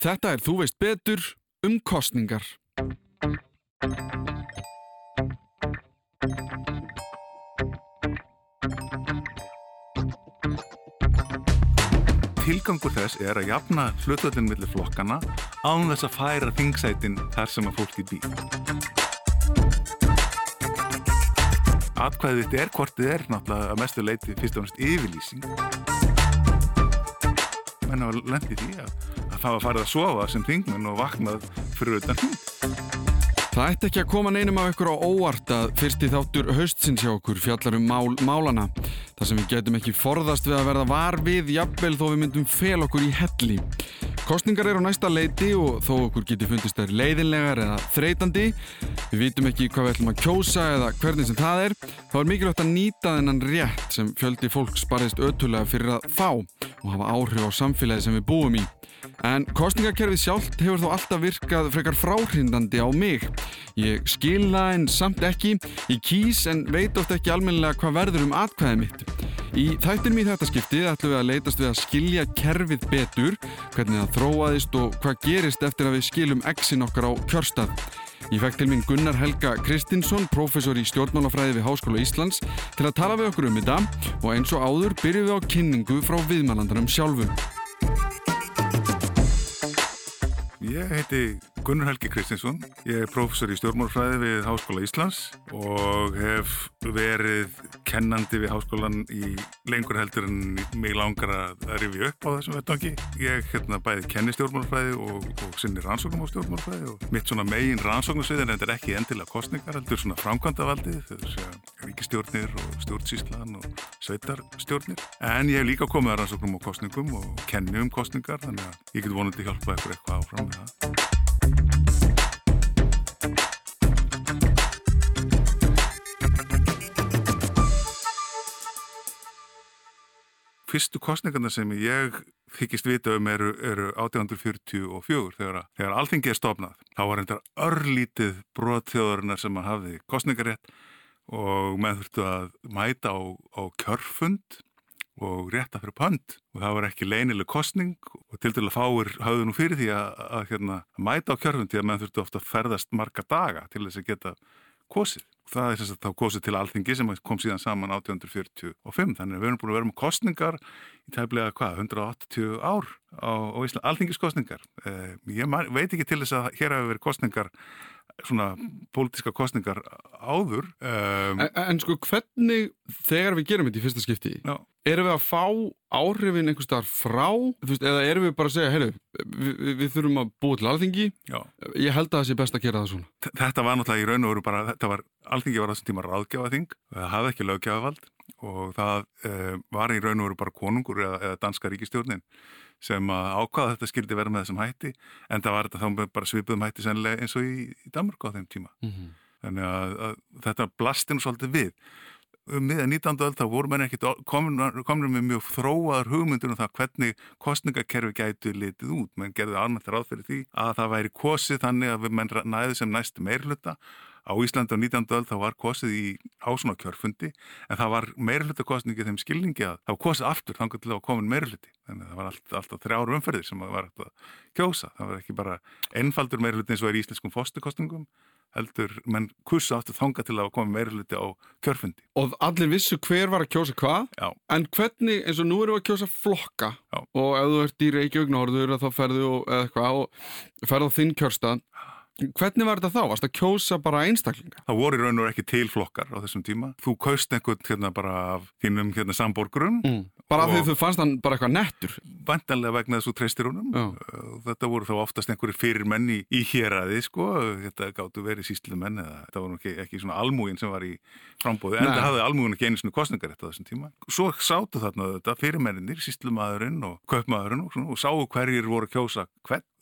Þetta er Þú veist betur um kostningar. Tilgangur þess er að jafna hlutvöldin millir flokkana án þess að færa þingsætin þar sem að fólki býr. Atkvæðið þetta er hvort þið er náttúrulega að mestu leiti fyrst og náttúrulega yfirlýsing. Menn hafa lendið því að, var farið að sofa sem þingmenn og vaknað fyrir utan hund. Það ætti ekki að koma neinum af ykkur á óvart að fyrsti þáttur haustsins hjá okkur fjallar um mál, málana. Það sem við getum ekki forðast við að verða var við jafnvel þó við myndum fel okkur í helli. Kostningar eru á næsta leiti og þó okkur geti fundist þær leiðinlegar eða þreytandi. Við vitum ekki hvað við ætlum að kjósa eða hvernig sem það er. Þá er mikilvægt að nýta þennan rétt sem fjöldi fólks barðist ötulega fyrir að fá og hafa áhrif á samfélagi sem við búum í. En kostningakerfið sjálft hefur þó alltaf virkað frekar fráhrindandi á mig. Ég skilna en samt ekki, ég kýs en veit oft ekki almennilega hvað verður um atkvæðið mitt. Í þættinum í þetta skiptið ætlum við að leitast við að skilja kerfið betur, hvernig það þróaðist og hvað gerist eftir að við skilum exin okkar á kjörstað. Ég fekk til minn Gunnar Helga Kristinsson, professor í stjórnmálafræði við Háskóla Íslands, til að tala við okkur um þetta og eins og áður byrjum við á kynningu frá viðmælandarum sjálfum. Ég heiti Gunnar Helgi Kristinsson, ég er professor í stjórnmálfræði við Háskóla Íslands og hef verið kennandi við háskólan í lengur heldur en mig langar að rifja upp á þessum vettangi. Ég hérna bæði kenni stjórnmálfræði og, og sinni rannsóknum á stjórnmálfræði og mitt svona megin rannsóknarsvið en þetta er ekki endilega kostningar, heldur svona framkvæmdavaldið, þau séu ríkistjórnir og stjórnsíslan og sveitarstjórnir. En ég hef líka komið að rannsóknum á kostningum og kenni um kostningar þannig að ég get vonandi hjálpa ykkur eitthvað áfram með það. Fyrstu kostningarna sem ég þykist vita um eru, eru 1844 þegar, þegar alþingi er stofnað. Þá var þetta örlítið brotþjóðarinnar sem að hafi kostningarétt og menn þurftu að mæta á, á kjörfund og rétta fyrir pönd og það var ekki leinileg kostning og til dæla fáir hafðu nú fyrir því að, að, hérna, að mæta á kjörfund því að menn þurftu ofta að ferðast marga daga til þess að geta kosið. Það er þess að þá kosið til alþingi sem kom síðan saman 1845 þannig að við erum búin að vera með kostningar í tæmlega hvað, 180 ár á, á Ísland, alþingiskostningar. Eh, ég veit ekki til þess að hér hafi verið kostningar svona pólitíska kostningar áður um, en, en sko hvernig þegar við gerum þetta í fyrsta skipti já. erum við að fá áhrifin einhvers staðar frá veist, eða erum við bara að segja heyru, við, við þurfum að búa til alþingi já. ég held að það sé best að gera það svona Þetta var náttúrulega í raun og veru bara var, alþingi var þessum tíma ráðgjáðaþing það hafði ekki löggjáðavald og það uh, var í raun og veru bara konungur eða, eða danska ríkistjórnin sem að ákvaða þetta skildi vera með þessum hætti en það var þetta þá bara svipuðum hætti sennilega eins og í, í Danmark á þeim tíma mm -hmm. þannig að, að þetta blastinu svolítið við um miðan 19. öll þá voru menn ekkit komin með mjög þróaður hugmyndur um það hvernig kostningakerfi gætu litið út, menn gerði almennt ráð fyrir því að það væri kosið þannig að menn næði sem næst meirluta á Íslandi á 19. öll þá var kosið í ásuna kjörfundi en það var meirluta kostningi þeim skilningi að það var kosið aftur þannig til að komin meirluti þannig að það var alltaf, alltaf þrjáru umferðir sem var að kjósa. Það var ekki bara ennfaldur meirluti eins og er í íslenskum fóstukostningum heldur menn kursa aftur þanga til að koma meirluti á kjörfundi. Og allir vissu hver var að kjósa hvað en hvernig, eins og nú erum við að kjósa flokka. Já. og ef þú ert í Reykjavík Hvernig var þetta þá? Varst það að kjósa bara einstaklinga? Það voru raun og ekki tilflokkar á þessum tíma. Þú kaust einhvern hérna bara af þínum hérna samborgurum. Mm. Bara af því þú fannst hann bara eitthvað nettur? Vantanlega vegna þessu treystir honum. Já. Þetta voru þá oftast einhverjir fyrir menni í héræði sko. Þetta gáttu verið síslu menn eða þetta voru ekki, ekki svona almúin sem var í frambóðu. En það hafði almúin ekki einu svona kostningar eftir þessum tíma. Svo sátu þarna þetta fyrir menninir, síslu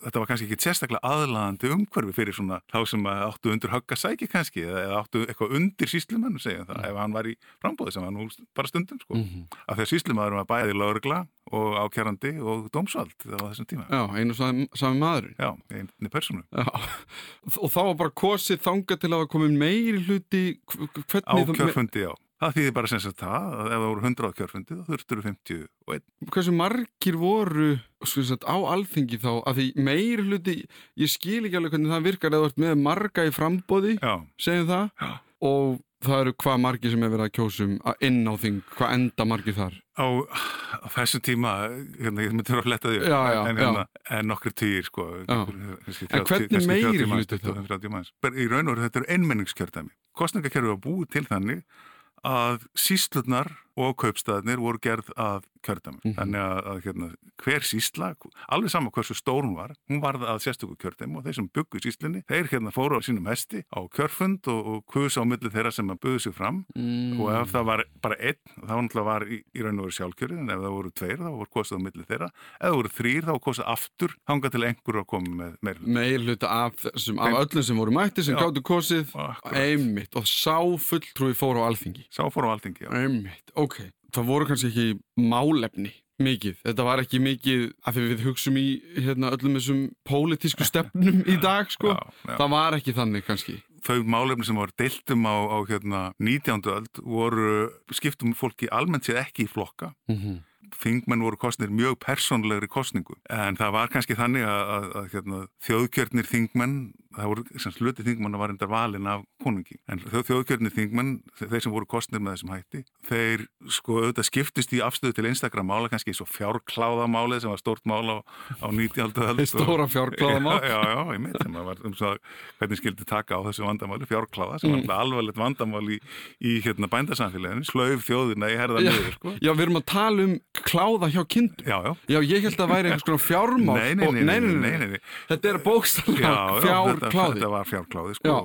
þetta var kannski ekki sérstaklega aðlaðandi umhverfi fyrir svona þá sem áttu undir höggasæki kannski eða áttu eitthvað undir síslumannu segja það mm. ef hann var í frambóði sem var nú bara stundum sko. Mm -hmm. af því að síslumadur var bæði laurugla og ákjærandi og dómsvald á þessum tíma. Já, einu sami, maður. Já, einu personu. Já, og þá var bara kosið þanga til að það komi meiri hluti hvernig... Ákjörfundi, já Það þýðir bara sem sagt það að ef það voru 100 kjörfundi þá þurftur 51. Hversu margir voru sagt, á alþingi þá að því meir hluti, ég skil ekki alveg hvernig það virkar eða vart með marga í frambóði, segjum það, Já. og það eru hvað margir sem er verið að kjósum inn á þing, hvað enda margir þar? Á, á þessum tíma, hérna, ég myndi að fletta því, já, já, en, hérna, en nokkur týr, sko. Kannski, en hvernig meiri hluti það? Í raun og veru þetta er einmenningskjörðami. Kostningakerfi var búið til þannig að síslutnar og kaupstæðinir voru gerð að kjördami. Mm -hmm. Þannig að, að hérna, hver sísla, alveg sama hversu stór hún var, hún var að sérstöku kjördami og þeir sem byggu síslinni, þeir hérna fóru á sínum hesti á kjörfund og, og kusa á milli þeirra sem að buðu sig fram mm. og ef það var bara einn, þá var í, í raun og veru sjálfkjörið, en ef það voru tveir þá voru kosað á milli þeirra, ef það voru þrýr þá kosað aftur, hanga til einhver að koma með meir hluta. Meir hluta af, sem, af öllum sem voru mætti sem gáttu kosið, einmitt og sá fulltrúi fóru á alþingi. Sá fóru á alþingi, já. Einmitt, ok það voru kannski ekki málefni mikið, þetta var ekki mikið af því við hugsaum í hérna, öllum þessum pólitísku stefnum í dag sko, já, já. það var ekki þannig kannski. Þau málefni sem voru deiltum á, á hérna, 19. öld voru skiptum fólki almennt séð ekki í flokka. Mm -hmm þingmenn voru kostnir mjög persónlegri kostningu en það var kannski þannig að, að, að hérna, þjóðkjörnir þingmenn það voru, sem sluti þingmanna var endar valin af konungi, en þjóðkjörnir þingmenn þeir sem voru kostnir með þessum hætti þeir sko auðvitað skiptist í afstöðu til einstakra mála, kannski svo fjárkláðamáli sem var stórt mála á, á 19. Stóra fjárkláðamál Já, já, já, ég meit sem að var um svo hvernig skildi taka á þessu vandamáli, fjárkláða sem mm. var alvarlegt vandamál í, í hérna bændasamfélaginu, slöif þjóðina í herða niður, sko. Já, við erum að tala um kláða hjá kindum. Já, já. Já, ég held að væri einhvers konar fjármál. Nei, nei, nei, nei, nei, nei. Þetta er bókstaflega fjárkláði. Þetta var fjárkláði, sko.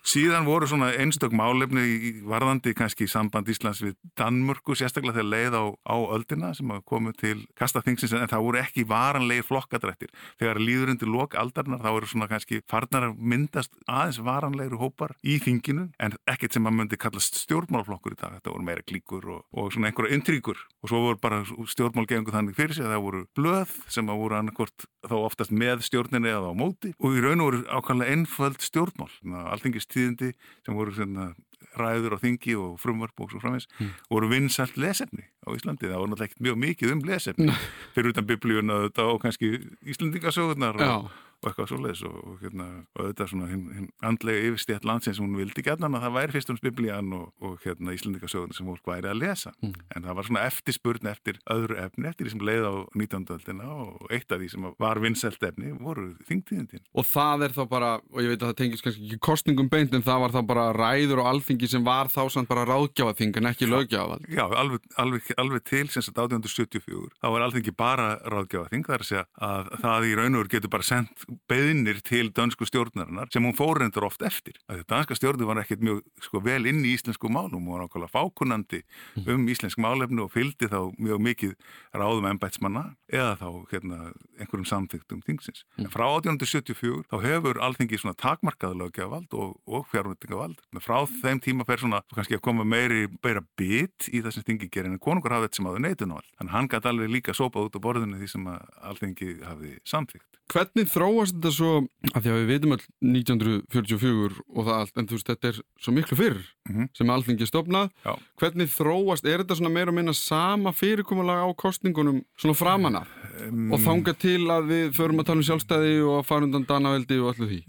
Síðan voru svona einstök málefni í varðandi kannski í samband Íslands við Danmörku, sérstaklega þegar leið á, á öldina sem komið til kastaþingsins en það voru ekki varanlegir flokkadrættir. Þegar líður undir lok aldarnar þá eru svona kannski farnar að myndast aðeins varanlegir hópar í þinginu en ekkert sem að myndi kallast stjórnmálflokkur í dag. Þetta voru meira klíkur og, og svona einhverja intríkur og svo voru bara stjórnmálgefingu þannig fyrir sig að það voru blöð sem að voru annarkort þá oftast með stjórninni eða á móti og í raun og voru ákvæmlega einföld stjórnmál. Alltingist tíðindi sem voru svona ræður á þingi og frumvarp og svo framins mm. voru vinsalt lesefni á Íslandi. Það voru náttúrulega ekkert mjög mikið um lesefni. Fyrir utan biblíuna og kannski Íslandingasögurnar og og eitthvað svoleiðis og, og, hérna, og auðvitað svona hinn, hinn andlega yfirstétt landsins hún vildi allan að það væri fyrst um biblían og, og hérna Íslandikasögurna sem fólk væri að lesa mm. en það var svona eftirspurn eftir öðru efni eftir því sem leið á 19. öldina og eitt af því sem var vinnselt efni voru þingtíðindin. Og það er þá bara og ég veit að það tengis kannski ekki kostningum beint en það var þá bara ræður og alþingi sem var þá samt bara ráðgjáðaþing en ekki lögjáðað. Já, alveg, alveg, alveg til sem sagt 1874 þá var alþingi bara ráðgjáðaþing þar að að það í raun og veru getur bara sendt beðinir til dansku stjórnarinnar sem hún fórendur oft eftir. Því danska stjórnir var ekkert mjög sko, vel inn í íslensku málum og var nákvæmlega fákunandi mm. um íslensk málefnu og fylgdi þá mjög mikið ráðum ennbætsmanna eða þá hérna, einhverjum samþygtum þingsins. Mm. En frá 1874 þá hefur alþengi svona takmarkaðalögjavald og, og fjármyndingavald. Frá þeim tíma fer svona kannski að koma meiri beira bit í þessum þingi gerin en konungur hafði þetta sem hafði neitunavald. Þannig hann gæti alveg líka sopað út á borðinu því sem alþengi hafði samþygt. Hvernig þróast þetta svo, af því að við veitum all 1944 og það allt, en þú veist, þetta er svo miklu fyrr mm -hmm. sem alþingi stopnað. Já. Hvernig þróast, er þetta svona meira og minna sama fyrirkomulega á kostningunum svona framanna um, og þanga til að við förum að tala um sjálfstæði og að fara undan danaveldi og allu því?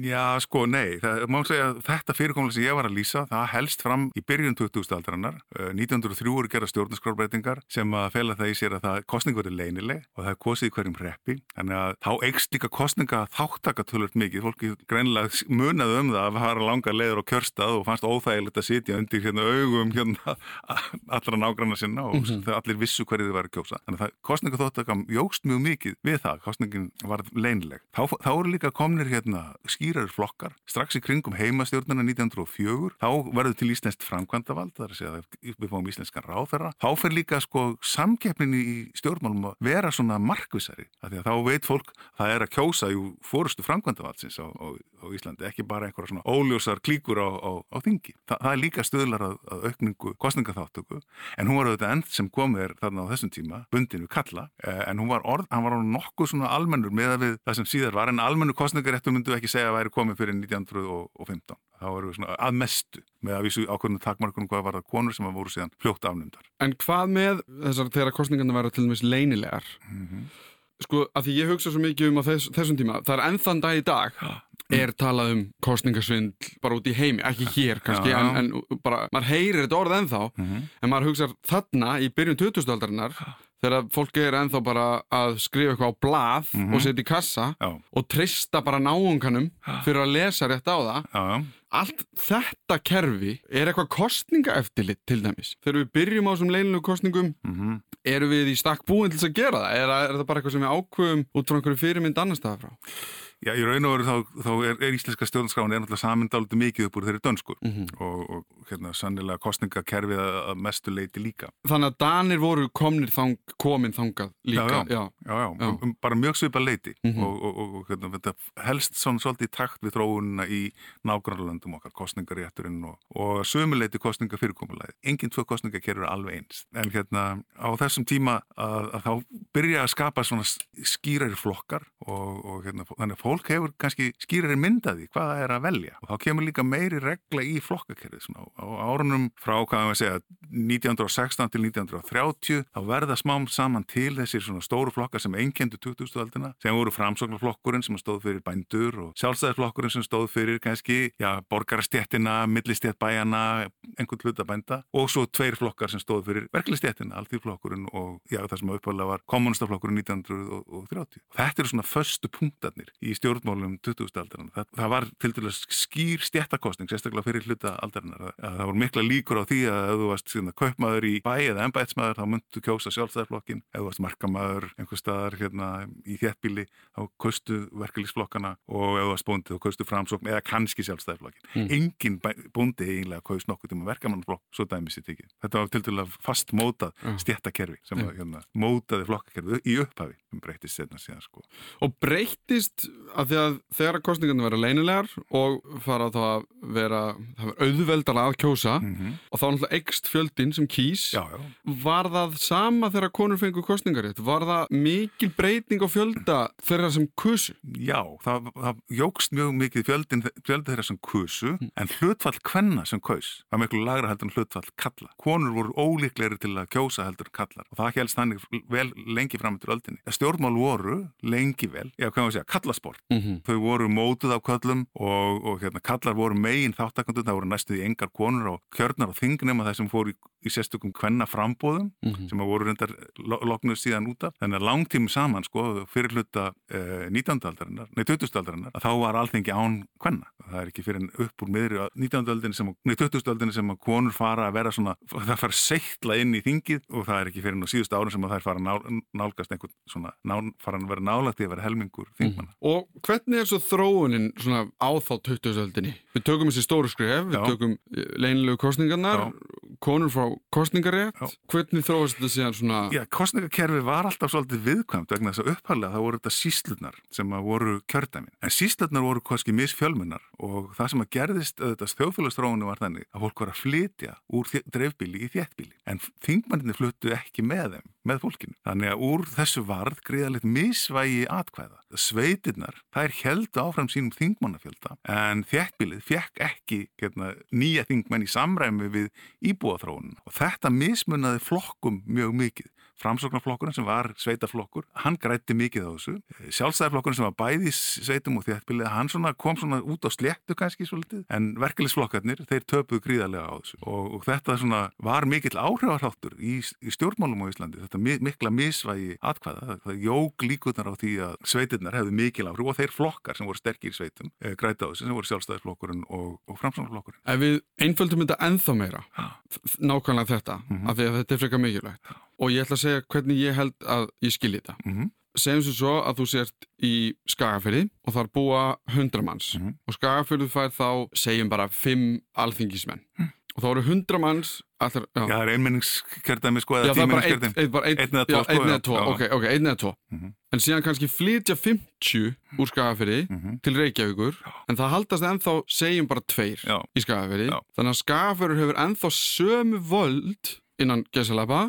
Já, sko, nei. Það segja að þetta fyrirkomulega sem ég var að lýsa, það helst fram í byrjun 2000. aldrannar. 1903 voru gera stjórnarskrárbreitingar sem að fela það í sér að það kostning verið leinileg og það er kosið hverjum hreppi. Þannig að þá eikst líka kostninga þáttaka tölvöld mikið, fólki greinlega munaði um það að fara langa leiður og kjörstað og fannst óþægilegt að sitja undir hérna augum hérna allra nágranna sinna og mm -hmm. þau allir vissu hverju þið væri kjósa. Þannig að kostninga þáttaka jógst mjög mikið við það, kostningin var leinileg. Þá, þá eru líka komnir hérna skýrar flokkar, strax í kringum heimastjórnuna 1904, þá verður til íslenskt framkvæmdavald, þar að segja að við fáum íslenskan ráðherra, þá fer líka sko samkeppnin í stjórnmálum að vera svona markvisari, þá veit fólk það er að kjósa jú fórustu framkvæmdavaldsins á, á, á Íslandi, ekki bara einhverja svona óljósar klíkur á, á, þingi. Þa, það er líka stöðlar að, að aukningu kostningaþáttöku en hún var auðvitað end sem komið er þarna á þessum tíma, bundin við kalla eh, en hún var orð, hann var nokkuð svona almennur með að við það sem síðar var en almennu kostningaréttur myndu ekki segja að væri komið fyrir 1915. Þá erum við svona að mestu með að vísu ákveðinu takmarkunum hvað var það konur sem voru síðan fljótt afnumdar. En hvað með þessar þegar kostningarna verða til dæmis leynilegar? Mm -hmm. Sko, að því ég hugsa svo mikið um á þess, þessum tíma, það er ennþann dag í dag er talað um kostningasvindl bara út í heimi, ekki hér kannski en, en bara, maður heyrir þetta orð ennþá. En maður hugsa þarna í byrjun 2000-aldarinnar þegar fólk er ennþá bara að skrifa eitthvað á blað og setja í kassa Já. og trista bara náunganum fyrir að lesa rétt á það. Já, allt þetta kerfi er eitthvað kostningaeftirlit til dæmis. Þegar við byrjum á þessum leinilegu kostningum Mm erum við í stakk búin til að gera það? Er, er það bara eitthvað sem við ákveðum út frá einhverju fyrirmynd annar staða frá Já, í raun og veru þá, þá er, er íslenska stjórnskráin er náttúrulega samindáliti mikið upp úr þeirri dönsku Mhm. og, og hérna sannilega kostningakerfið að, mestu leiti líka. þannig að Danir voru komnir þang, komin þangað líka Já, já. Já, já, Já. Um, bara mjög svipa leiti Mhm. og, og, og, og hérna, þetta helst svona svolítið í takt við þróunina í nágrannlöndum okkar, kostningarétturinn og, og sömuleiti kostningafyrirkomulæði. Engin tvö kostningakerfur er alveg eins. En hérna á þessum tíma að, að þá byrja að skapa svona skýrari flokkar og, og hérna, þannig að fólk hefur kannski skýrari myndaði hvað það er að velja og þá kemur líka meiri regla í flokkakerfið svona á, árunum frá, hvað við segja, 1916 til 1930 þá verða smám saman til þessir svona stóru flokkar sem einkendu 2000-aldina sem voru framsóknarflokkurinn sem stóð fyrir bændur og sjálfstæðisflokkurinn sem stóð fyrir kannski, já, borgarastjettina, millistjett bæjana, einhvern hluta bænda og svo tveir flokkar sem stóð fyrir verkeflistjettina, alltíðflokkurinn og já, það sem uppálega var kommunistaflokkurinn 1930. Þetta eru svona föstu punktarnir í stjórnmálum 2000-aldarinnar. Það, það var til dæmis skýr stjettakostning, sérstaklega fyrir hluta aldarinnar. Það, voru mikla líkur á því að ef þú varst síðan kaupmaður í bæ eða embætsmaður þá myndu kjósa sjálfstæðarflokkin. Ef þú varst markamaður einhver staðar hérna í þéttbíli þá kaustu verkefliðsflokkana og ef þú varst bóndið þá kaustu framsókn eða kannski sjálfstæðarflokkin. Mm. Engin bæ- bóndi eiginlega kaust nokkuð tíma verkamannflokk, svo dæmis Já. stjettakerfi sem Já. var, hérna, mótaði flokkakerfi í upphafi sem breytist setna síðan sko. og breyttist að því að þegar að kostningarna vera leynilegar og fara þá að vera það var auðveldar að kjósa -hmm. og þá náttúrulega ekst fjöldin sem kýs Já, já. var það sama þegar konur fengu kostningarétt var það mikil breyting á fjölda þeirra sem kusu Já, það, það jógst mjög mikið fjöldin, fjöldi þeirra sem kusu en hlutfall kvenna sem kaus var miklu lagra heldur en hlutfall kalla. Konur voru ólíklegri til að kjósa heldur kallar og það helst þannig vel lengi fram eftir öldinni. Stjórnmál voru lengi vel, já, hvað maður segja, kallasport. Mm -hmm. Þau voru mótuð af köllum og, og hérna, kallar voru megin þáttakandur, það voru næstuð í engar konur og kjörnar og þingnum að það sem fór í, í sérstökum kvenna frambóðum sem að voru reyndar lo loknuð síðan út af. Þannig að langtími saman, sko, fyrir hluta eh, 19. aldarinnar, nei 20. aldarinnar, að þá var alþengi án kvenna. Það er ekki fyrir en upp úr miðri 19. aldinni sem, að- nei 20. aldinni sem að konur fara að vera svona, það fara seittla inn í þingið og það er ekki fyrir en á síðustu árum sem að þær fara að nál, nálgast einhvern svona, ná, fara að vera nálagt í að vera helmingur þingmanna. og hvernig er svo þróunin svona á þá 20-öldinni við tökum þessi stóru skref, við Já. tökum eh, leynilegu kostningarnar konur frá kostningarétt hvernig þróast þetta síðan svona Já, kostningakerfi var alltaf svolítið viðkvæmt vegna þess að upphalega það voru þetta síslurnar sem voru kjördæmin. En síslurnar voru kannski misfjölmennar og það sem að gerðist auðvitað þjóðfélagstrónu var þannig að fólk var að flytja úr dreifbíli í þéttbíli. En þingmanninni fluttu ekki með þeim, með fólkinu. Þannig að úr þessu varð gríðalegt misvægi atkvæða. Sveitirnar, þær heldu áfram sínum þingmannafjölda en þéttbílið fekk ekki hérna, nýja þingmenn í samræmi við íbúaþróunum og þetta mismunnaði flokkum mjög mikið. Framsóknarflokkurinn sem var sveitaflokkur, hann grætti mikið á þessu. Sjálfstæðarflokkurinn sem var bæði sveitum og þéttbílið, hann svona kom svona út á sléttu kannski svolítið, en verkefliðsflokkarnir, þeir töpuðu gríðarlega á þessu. Og, og þetta svona var mikill áhrifarháttur í, í stjórnmálum á Íslandi, þetta mi mikla misvægi atkvæða. Það, jók líkunar á því að sveitirnar hefðu mikil áhrif og þeir flokkar sem voru sterkir í sveitum, e, grætti á þessu, sem voru sjálfstæðarflokkurinn og, og framsóknarflokkurinn. Já. Mhm. og ég ætla að segja hvernig ég held að ég skilji þetta Mm segjum sem svo að þú sért í Skagafyrði og þar búa hundra manns Mhm. og Skagafyrði fær þá segjum bara fimm alþingismenn Mhm. og og þá eru 100 manns allir, Já, það er einmenningskjördæmi sko Já, eða það er bara einn eða tvo, já, sko, já. Já. ok, ok, einn eða tvo Mhm. en síðan kannski flytja 50 úr Skagafyrði Mhm. til Reykjavíkur en það haldast ennþá, segjum bara tveir Já. í Skagafyrði, Já. þannig að Skagafyrður hefur ennþá sömu völd innan gesalapa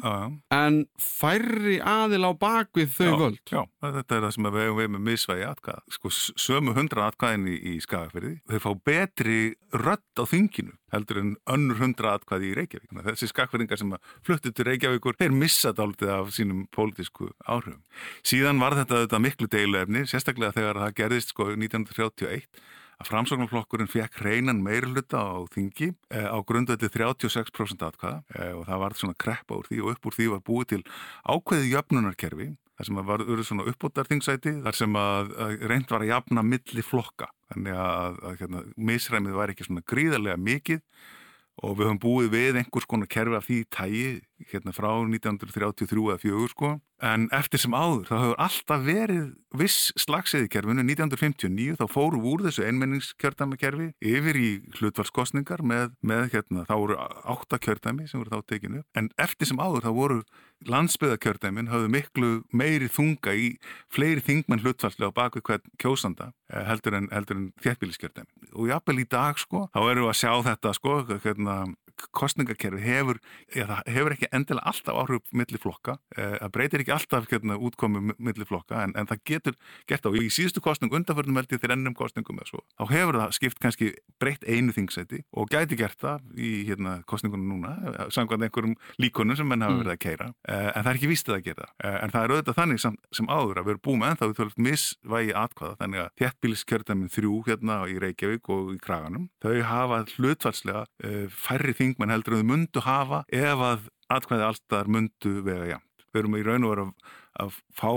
en færri aðil á bakvið þau Já, völd Já, þetta er það sem við hefum við með misvægi atkvæða. Sko, sömu hundra atkvæðin í, í Skagafyrði, þau fá betri rödd á þinginu heldur en önnur hundra atkvæði í Reykjavík. Þessi skagfyrringar sem fluttu til Reykjavíkur, þeir missa dálítið af sínum pólitísku áhrifum. Síðan var þetta, þetta miklu deiluefni, sérstaklega þegar það gerðist sko 1931 að framsóknarflokkurinn fekk hreinan meirluta á þingi eh, á grundveldi 36% atkvæða eh, og það var svona kreppa úr því og upp úr því var búið til ákveði jöfnunarkerfi þar sem að var urðu svona uppbótarþingsæti þar sem að, að reynd var að jafna milli flokka. Þannig að, að hérna, misræmið var ekki svona gríðarlega mikið og við höfum búið við einhvers konar kerfi af því tægi hérna frá 1933 eða 4 sko. En eftir sem áður þá hefur alltaf verið viss slagsið í kerfinu. 1959 þá fóru úr þessu einmenningskjördæmakerfi yfir í hlutvalskostningar með, með hérna þá voru átta kjördæmi sem voru þá tekinu en eftir sem áður þá voru landsbyðakjördæmin hafðu miklu meiri þunga í fleiri þingmenn hlutfallslega á baku hvern kjósanda eh, heldur en, en þéttbíliskjördæmi og jafnvel í dag sko, þá erum við að sjá þetta sko, hérna, kostningakerfi hefur, hefur ekki endilega alltaf áhrif milli flokka, eh, það breytir ekki alltaf hérna, útkomi milli flokka en, en það getur gert á, í síðustu kostning undanförnum held ég þeir ennum kostningum þá hefur það skipt kannski breytt einu þingsæti og gæti gert það í hérna, kostningunum núna, eh, samkvæmt einhverjum líkonum sem menn hafa verið að keira en það er ekki víst að það gera það. En það er auðvitað þannig sem, sem áður að við erum búið með ennþá við þurfum misvægi atkvæða þannig að þéttbíliskjörðamin þrjú hérna í Reykjavík og í Kraganum þau hafa hlutfalslega færri þingmenn heldur en þau mundu hafa ef að atkvæði alltaf mundu vega jæmt. Við erum í raun og veru að, að fá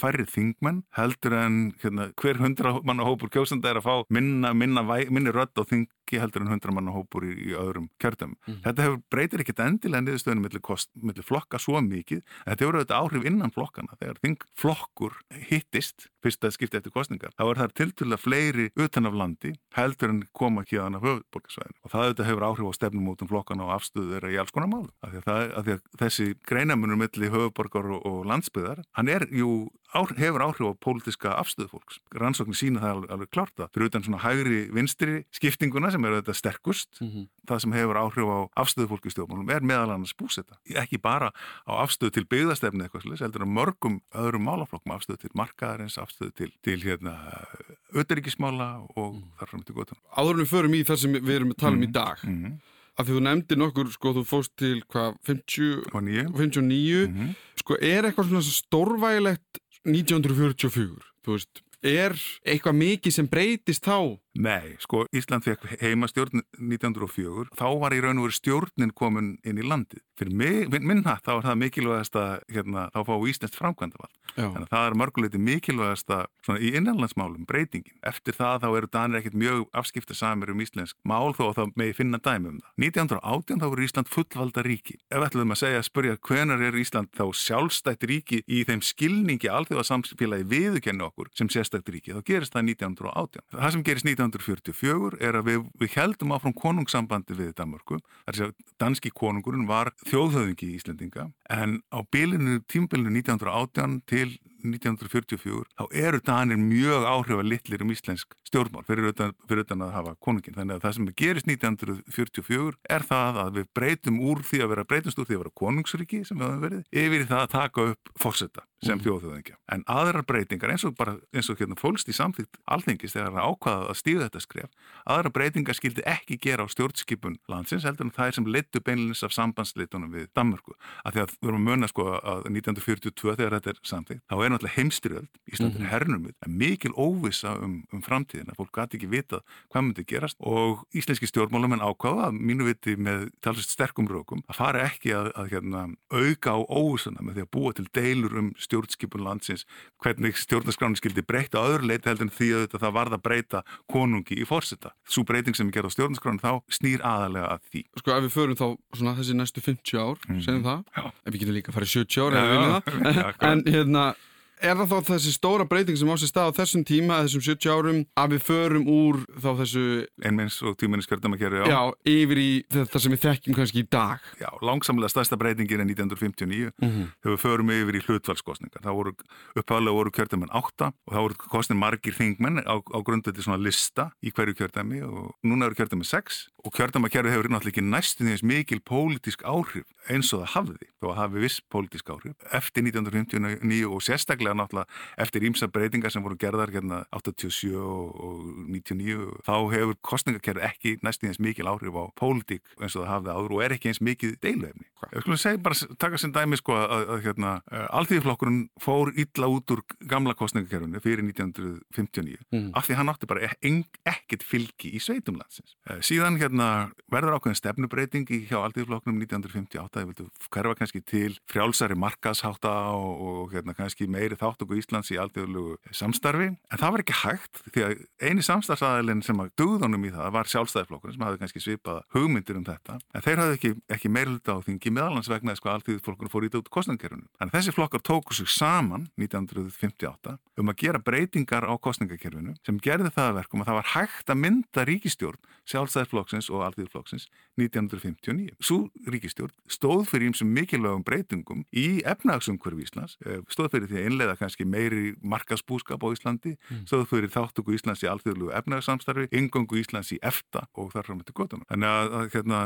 færri þingmenn heldur en hérna, hver hundra manna hópur kjósanda er að fá minna, minna, minni rödd á þingi heldur en hundra manna hópur í, í öðrum kjördum. Mhm. Þetta hefur, breytir ekkit endilega niðurstöðunum millir, kost, millir flokka svo mikið en þetta hefur auðvitað áhrif innan flokkana þegar þingflokkur hittist fyrst að skipta eftir kostningar þá er það tilturlega fleiri utan af landi heldur en koma kjöðan af höfuborgarsvæðinu og það auðvitað hefur áhrif á stefnum út um flokkana og afstöðu þeirra í alls konar málum af því að, það, því að þessi greinamunur milli höfuborgar og, og landsbyðar hann er jú áhrif, hefur áhrif á pólitiska afstöðu fólks. Rannsóknir sína það alveg, alveg klárt það. Fyrir utan svona hægri vinstri skiptinguna sem er þetta sterkust, mm -hmm. það sem hefur áhrif á afstöðu fólki í stjórnmálum er meðal annars búsetta. Ekki bara á afstöðu til byggðastefni eitthvað slis, heldur að mörgum öðrum málaflokkum, afstöðu til markaðarins, afstöðu til, til hérna, auðaríkismála og mm. þar fram til gotan. Áður en við förum í það sem við erum að tala um í dag, Mm -hmm. af því þú nefndir nokkur, sko, þú fóst til hvað, 50, Og nýju. 59, Mm -hmm. sko, er eitthvað svona stórvægilegt 1944, þú veist, er eitthvað mikið sem breytist þá? Nei, sko Ísland fekk heimastjórn 1904, þá var í raun og veru stjórnin komin inn í landið. Fyrir mig, minn, minna þá er það mikilvægast að hérna, þá fá Íslands framkvæmdavald. Já. Þannig að það er mörguleiti mikilvægast að svona í innanlandsmálum, breytingin. Eftir það þá eru Danir ekkert mjög afskipta samir um íslensk mál þó að það megi finna dæmi um það. 1918 þá voru Ísland fullvalda ríki. Ef ætlum að segja að spurja hvenar er Ísland þá sjálfstætt ríki í þeim skilningi alþjóða samfélagi viðukenni okkur sem sérstætt ríki, þá gerist það 1918. Það sem gerist 1944 er að við, við heldum áfram konungssambandi við Danmörku. Það er að danski konungurinn var þjóðhöðingi í Íslendinga en á bilinu, tímbilinu 1918 til 1944 þá eru Danir mjög áhrifa litlir um íslensk stjórnmál fyrir utan, fyrir utan að hafa konungin. Þannig að það sem gerist 1944 er það að við breytum úr því að vera breytumst úr því að vera konungsriki sem við höfum verið yfir það að taka upp fórsetta sem mm. þjóðhauðingja. En aðrar breytingar eins og bara eins og hérna fólkst í samþýtt alþingis þegar það ákvaða að stíða þetta skref aðrar breytingar skildi ekki gera á stjórnskipun landsins heldur en það er sem leittu beinlins af sambandsleitunum við Danmörku. Af því að við erum að munna sko að 1942 þegar þetta er samþýtt þá er náttúrulega heimstyrjöld, Ísland er hernumið, en mikil óvissa um, um framtíðina, fólk gæti ekki vitað hvað myndi gerast og íslenski stjórnmálum en ákvaða, mínu viti með talsist sterkum rökum, að fara ekki að, að hérna, auka á óvissuna með því að búa til deilur um stjórnskipun landsins, hvernig stjórnarskráni skildi breyta á öðru leiti heldur en því að það varða að breyta konungi í fórseta. Svo breyting sem við gerum á stjórnarskráni þá snýr aðalega að því. Sko ef við förum þá svona þessi næstu 50 ár, Mhm. segjum það, Já. ef við getum líka að fara í 70 ár Já, já, akkurat. en hérna, er það þá þessi stóra breyting sem á sér stað á þessum tíma, þessum 70 árum, að við förum úr þá þessu... Einmenns og tímennis kjördamakerfi, já. Yfir í þetta sem við þekkjum kannski í dag. Já, langsamlega stærsta breytingin er 1959 mm -hmm. þegar við förum yfir í hlutvalskostningar. Það voru uppháðlega voru kjördamann 8 og það voru kostnir margir þingmenn á, á grundu til svona lista í hverju kjördami og núna eru kjördami 6 og kjördamakerfi hefur náttúrulega ekki næstum því mikil pólitísk áhrif eins og það hafði, þó að hafi viss pólitísk áhrif. Eftir 1959 og sérstaklega náttúrulega eftir ímsa breytingar sem voru gerðar hérna 87 og, og 99 þá hefur kostningakerfi ekki því eins mikil áhrif á pólitík eins og það hafði áður og er ekki eins mikið deiluefni. Ég skulle segja bara, taka sem dæmi sko að, að, að hérna, alþýðiflokkurinn fór illa út úr gamla kostningakerfinu fyrir 1959 mm. af því hann átti bara ekkert fylgi í sveitumlandsins. Síðan hérna verður ákveðin stefnubreiting í hjá alþýðiflokknum 1958, það vildu hverfa kannski til frjálsari markasháta og, og hérna kannski meiri þáttöku Íslands í alþýðulegu samstarfi, en það var ekki hægt því að eini samstarfsaðilinn sem að döðunum í það var sjálfstæðiflokkurinn sem hafði kannski svipað hugmyndir um þetta, en þeir hafði ekki, ekki meirluta á þingi meðalans vegna sko alþýðiflokkurinn fór í út kostningakerfinu. Þannig þessi flokkar tóku sig saman 1958 um að gera breytingar á kostningakerfinu sem gerði það verkum að það var hægt að mynda ríkistjórn sjálfstæðisflokksins og alþýðiflokksins 1959. Svo ríkistjórn stóð fyrir einsum mikilvægum breytingum í efnagsumhverfi Íslands, eh, stóð fyrir því að innlega kannski meiri markasbúskap á Íslandi, mm. stóð fyrir þáttöku Íslands í alþýðlugu efnagsamstarfi, ingöngu Íslands í EFTA og þar fram til gotunum. Þannig að, að, hérna,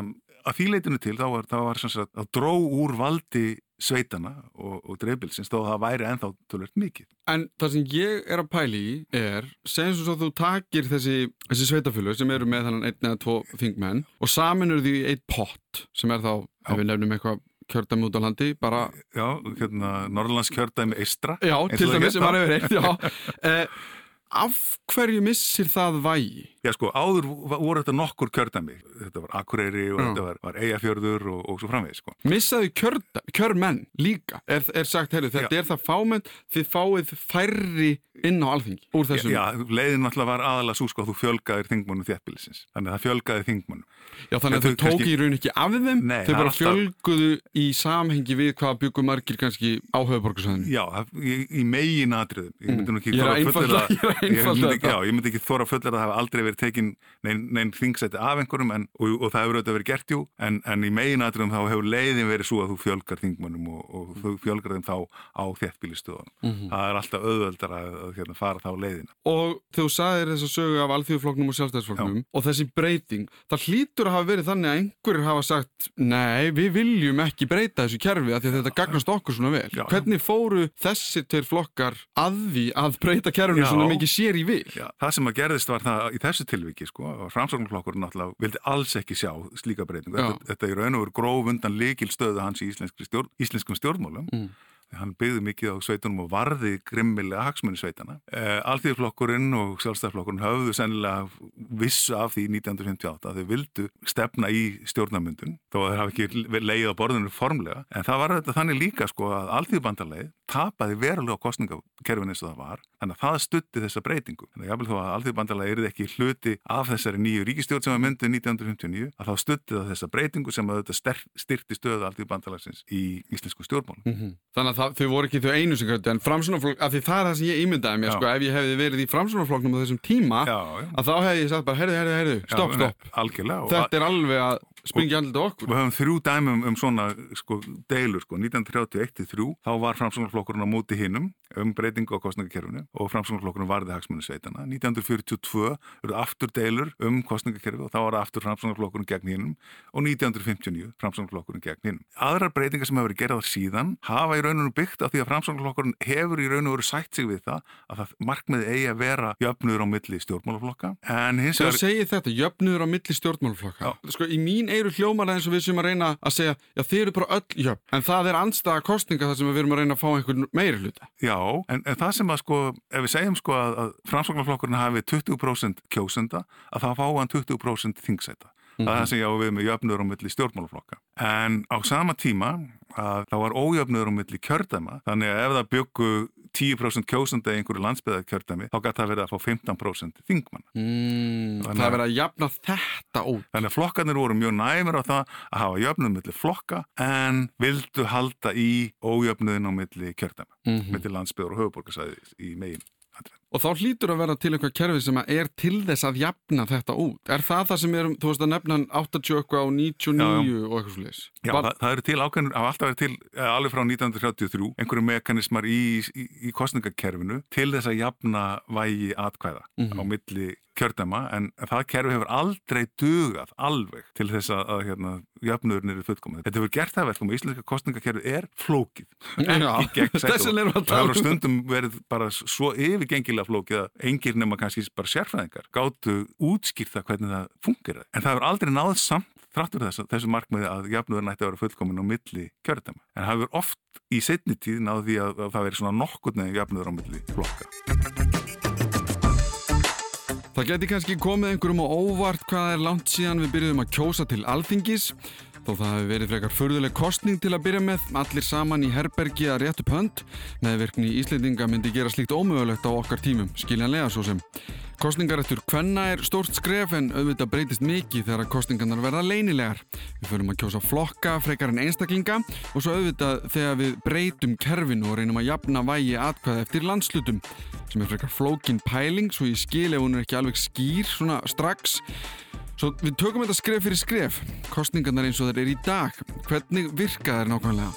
að því leitinu til þá var, þá var sagt, að dró úr valdi sveitana og, og dreifbilsins þó að það væri enþá tölvöld mikið. En það sem ég er að pæli í er, segjum svo að þú takir þessi, þessi sveitafjölu sem eru með þannig einn eða tvo þingmenn og saminur því eitt pott sem er þá, Já. ef við nefnum eitthvað kjördæmi út á landi, bara... Já, hérna, Norrlands kjördæmi Eistra. Já, til dæmis sem var yfir eitt, já. Af hverju missir það vægi? Já sko, áður voru þetta nokkur kjördæmi. Þetta var Akureyri og Já. þetta var, var Eyjafjörður og, og svo framvegð sko. Missaðu kjörmenn líka? Er, er sagt, heyrðu, þetta Já. er það fámenn, þið fáið færri inn á alþingi úr þessum? Já, leiðin náttúrulega var aðalega svo sko að þú fjölgaðir þingmannum þéttbílisins. Þannig að það fjölgaði þingmannum. Já, þannig að þau tóki kannski... í raun ekki af þeim, Nei, þau bara alltaf... fjölguðu í samhengi við hvað byggum margir kannski á höfuborgarsæðinu. Já, í, í megin atriðum. Ég myndi nú ekki mm. fullera það. Já, ég myndi ekki þóra að fullera að það hafa aldrei verið tekin neinn nein þingsæti af einhverjum en, og, og það hefur auðvitað verið gert jú, en, en í megin atriðum þá hefur leiðin verið svo að þú fjölgar þingmannum og, og þú fjölgar þeim þá á þéttbílistöðunum. Mm -hmm. Það er alltaf auðveldar að, að, að hérna, fara þá leiðina. Og þú sagðir þess að sögu af alþjóðfloknum og sjálfstæðsfloknum og þessi breyting, það hlýtur að hafa verið þannig að einhverjir hafa sagt nei, við viljum ekki breyta þessu kerfi að, að þetta gagnast okkur svona vel. Já. Hvernig fóru þessi tveir flokkar að því að breyta kerfinu svona mikið sér í vil? Já. Það sem að gerðist var það í þessu tilviki sko, framsóknarflokkur náttúrulega vildi alls ekki sjá slíka breytingu. Þetta, þetta er raun og veru gróf undan likil stöðu hans í stjórn, íslenskum stjórnmálum mm hann byggði mikið á sveitunum og varði grimmilega hagsmunni sveitana. Eh, Alþýðflokkurinn og sjálfstæðflokkurinn hafðu sennilega vissu af því 1958 að þau vildu stefna í stjórnarmyndun þó að þeir hafi ekki leið á borðinu formlega en það var þetta þannig líka sko að Alþýðbandarleið tapaði verulega kostningakerfin eins og það var þannig að það stutti þessa breytingu. Þannig að vil þó að Alþýðbandarleið erið ekki hluti af þessari nýju ríkistjórn sem var myndið 1959 að þá stutti það þessa breytingu sem að þetta styrti stöðu Alþýðbandarlegsins í íslensku stjórnmálum. Mm -hmm. Það, þau voru ekki þau einu sem kvöldi en framsunarflokk, af því það er það sem ég ímyndaði mér sko, ef ég hefði verið í framsunarflokknum á þessum tíma, já, já. að þá hefði ég sagt bara, herðu, herðu, herðu, stopp, stopp þetta er alveg að springja andlita okkur. Við höfum þrjú dæmum um svona sko, deilur, sko, 1931-3 þá var framsunarflokkurinn á móti hinnum um breytingu á kostningakerfinu og framsunarflokkurinn varði hagsmunni sveitana. 1942 eru aftur deilur um kostningakerfi og þá var aftur framsunarflokkurinn gegn hinnum og 1959 framsunarflokkurinn gegn hinnum. Aðrar breytingar sem hefur verið gerðar síðan hafa í rauninu byggt af því að framsunarflokkurinn hefur í rauninu verið sætt sig við það að það markmiði eigi að vera jöfnur á milli stjórnmálaflokka. Þú segir þetta, jöfnur á milli stjórnmálaflokka. Sko, í mín eru hljómar eins og við sem að reyna að segja já þeir eru bara öll jöfn, en það er anstaða kostninga þar sem við erum að reyna að fá einhvern meiri hluta. Já, en, en það sem að sko, ef við segjum sko að, að framsóknarflokkurinn hafi 20% kjósenda, að það fá hann 20% þingsæta. Mm -hmm. Það er það sem ég á við með jöfnur á milli stjórnmálaflokka. En á sama tíma að það var ójöfnur á milli kjördæma, þannig að ef það byggu 10% kjósandi í einhverju landsbyðarkjördæmi þá gæti það verið að fá 15% þingmann. Mm, það er verið að jafna þetta út. Þannig að flokkarnir voru mjög næmur á það að hafa jöfnuð millir flokka en vildu halda í ójöfnuðin á milli kjördæma, mm -hmm. milli landsbyðar og höfuborgarsæði í megin. Og þá hlýtur að vera til eitthvað kerfi sem er til þess að jafna þetta út. Er það það sem er, þú veist að nefna 80 og 99 já, já. og eitthvað slúðis? Já, Bar... það, það eru til ákveðin, það hafa alltaf verið til, eh, alveg frá 1933, einhverju mekanismar í, í, í kostningakerfinu til þess að jafna vægi atkvæða mm -hmm. á milli kjördæma en það kerfi hefur aldrei dugað alveg til þess að, að hérna, jöfnurinn eru fullkomið. Þetta hefur gert það verðum og íslenska kostningakerfi er flókið ekki gegn sætt og það hefur um. stundum verið bara svo yfirgengilega flókið að engir nema kannski bara sérfræðingar gáttu útskýrta hvernig það fungir en það hefur aldrei náð samt þráttur þess að þessu markmiði að jöfnurinn ætti að vera fullkomin á milli kjördæma en það hefur oft í setni tíð náði að, að það Það geti kannski komið einhverjum á óvart hvað er langt síðan við byrjuðum að kjósa til alþingis þó það hefur verið frekar förðuleg kostning til að byrja með allir saman í herbergi að réttu pönd meðverkni í Íslendinga myndi gera slíkt ómögulegt á okkar tímum, skiljanlega svo sem. Kostningar eftir hvenna er stórt skref en auðvitað breytist mikið þegar kostningarnar verða leinilegar. Við förum að kjósa flokka frekar en einstaklinga og svo auðvitað þegar við breytum kerfinu og reynum að jafna vægi atkvæða eftir landslutum sem er frekar flókin pæling svo ég skil ef hún er ekki alveg skýr svona strax Svo við tökum þetta skref fyrir skref kostningarnar eins og þeir eru í dag hvernig virka þeir nákvæmlega?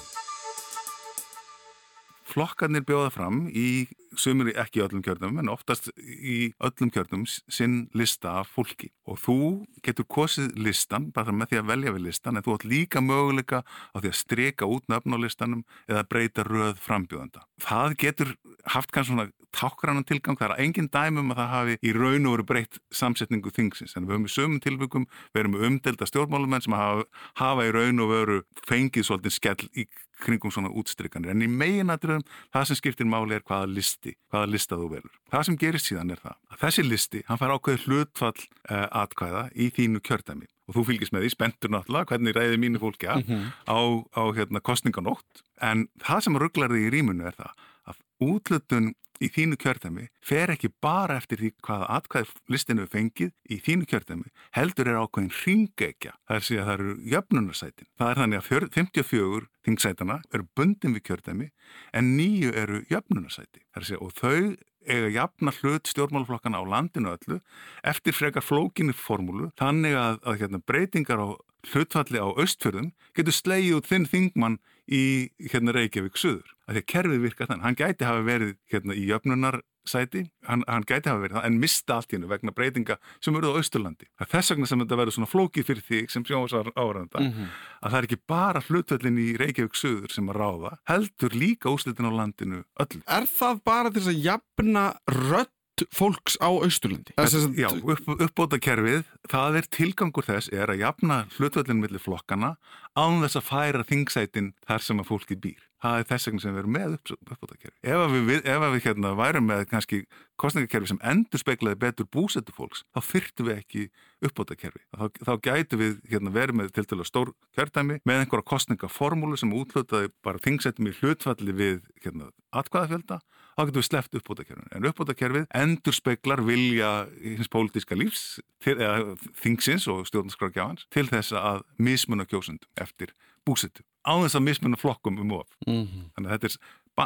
Flokkarnir bjóða fram í ekki í öllum kjörnum en oftast í öllum kjörnum sinn lista af fólki og þú getur kosið listan bara með því að velja við listan en þú átt líka möguleika á því að streka út nöfn á listanum eða breyta röð frambjóðanda. Það getur haft kannski svona tákrannan tilgang, það er engin dæmum að það hafi í raun og veru breytt samsetningu þingsins. En við höfum í sömum tilbyggum við erum umdelda stjórnmálumenn sem hafa, hafa í raun og veru fengið svolítið skell í kringum svona útstrykkanir en í meginadröðum það sem skiptir máli er hvaða listi, hvaða lista þú velur. Það sem gerist síðan er það að þessi listi, hann fær ákveð hlutfall uh, atkvæða í þínu kjördæmi. Og þú fylgist með því, spentur náttúrulega hvernig ræði mínu fólki mm -hmm. á, á hérna, kostninganótt en það sem rugglar þig í rýmunu er það að útlutun í þínu kjörðami fer ekki bara eftir því hvaða atkvæð listinu fengið í þínu kjörðami heldur er ákveðin ringegja það er síðan það eru jöfnunarsætin. Það er þannig að 54 þingsætana eru bundin við kjörðami en nýju eru jöfnunarsæti. Og þau eiga jafna hlut stjórnmáluflokkana á landinu öllu eftir frekar flókinni formúlu þannig að, að hérna, breytingar á hlutfalli á austfjörðum getur slegið út þinn þingmann í hérna, Reykjavík söður. Því að kerfið virkar þannig. Hann gæti hafa verið hérna, í jöfnunarsæti, hann, hann gæti hafa verið það, en mista allt hérna vegna breytinga sem eru á Östurlandi. Það er þess vegna sem þetta verður svona flókið fyrir því sem sjóðsar áraðanda, mm -hmm. að það er ekki bara hlutfallin í Reykjavík söður sem að ráða, heldur líka úslitin á landinu öllu. Er það bara þess að jafna rödd fólks á Austurlandi. Já, upp, uppbóta kerfið, það er tilgangur þess er að jafna hlutvöldin millir flokkana án þess að færa þingsætin þar sem að fólki býr. Það er þess vegna sem við erum með uppbóta kerfið. Ef við, ef við hérna, værum með kannski kostningakerfi sem endur speiklaði betur búsetu fólks, þá fyrtu við ekki uppbóta kerfi. Þá, þá gætu við hérna, verið með til dæla stór kjörtæmi með einhverja kostningaformúlu sem útlötaði bara þingsætum í hlutfalli við hérna, atkvæðafjölda þá getum við sleppt uppbótakerfinu. En uppbótakerfið endur speiklar vilja hins pólitíska lífs, til, eða þingsins og stjórnarskrákjáhans til þess að mismuna kjósundum eftir búsitu. Á þess að mismuna flokkum um of. Mm -hmm. Þannig að þetta er,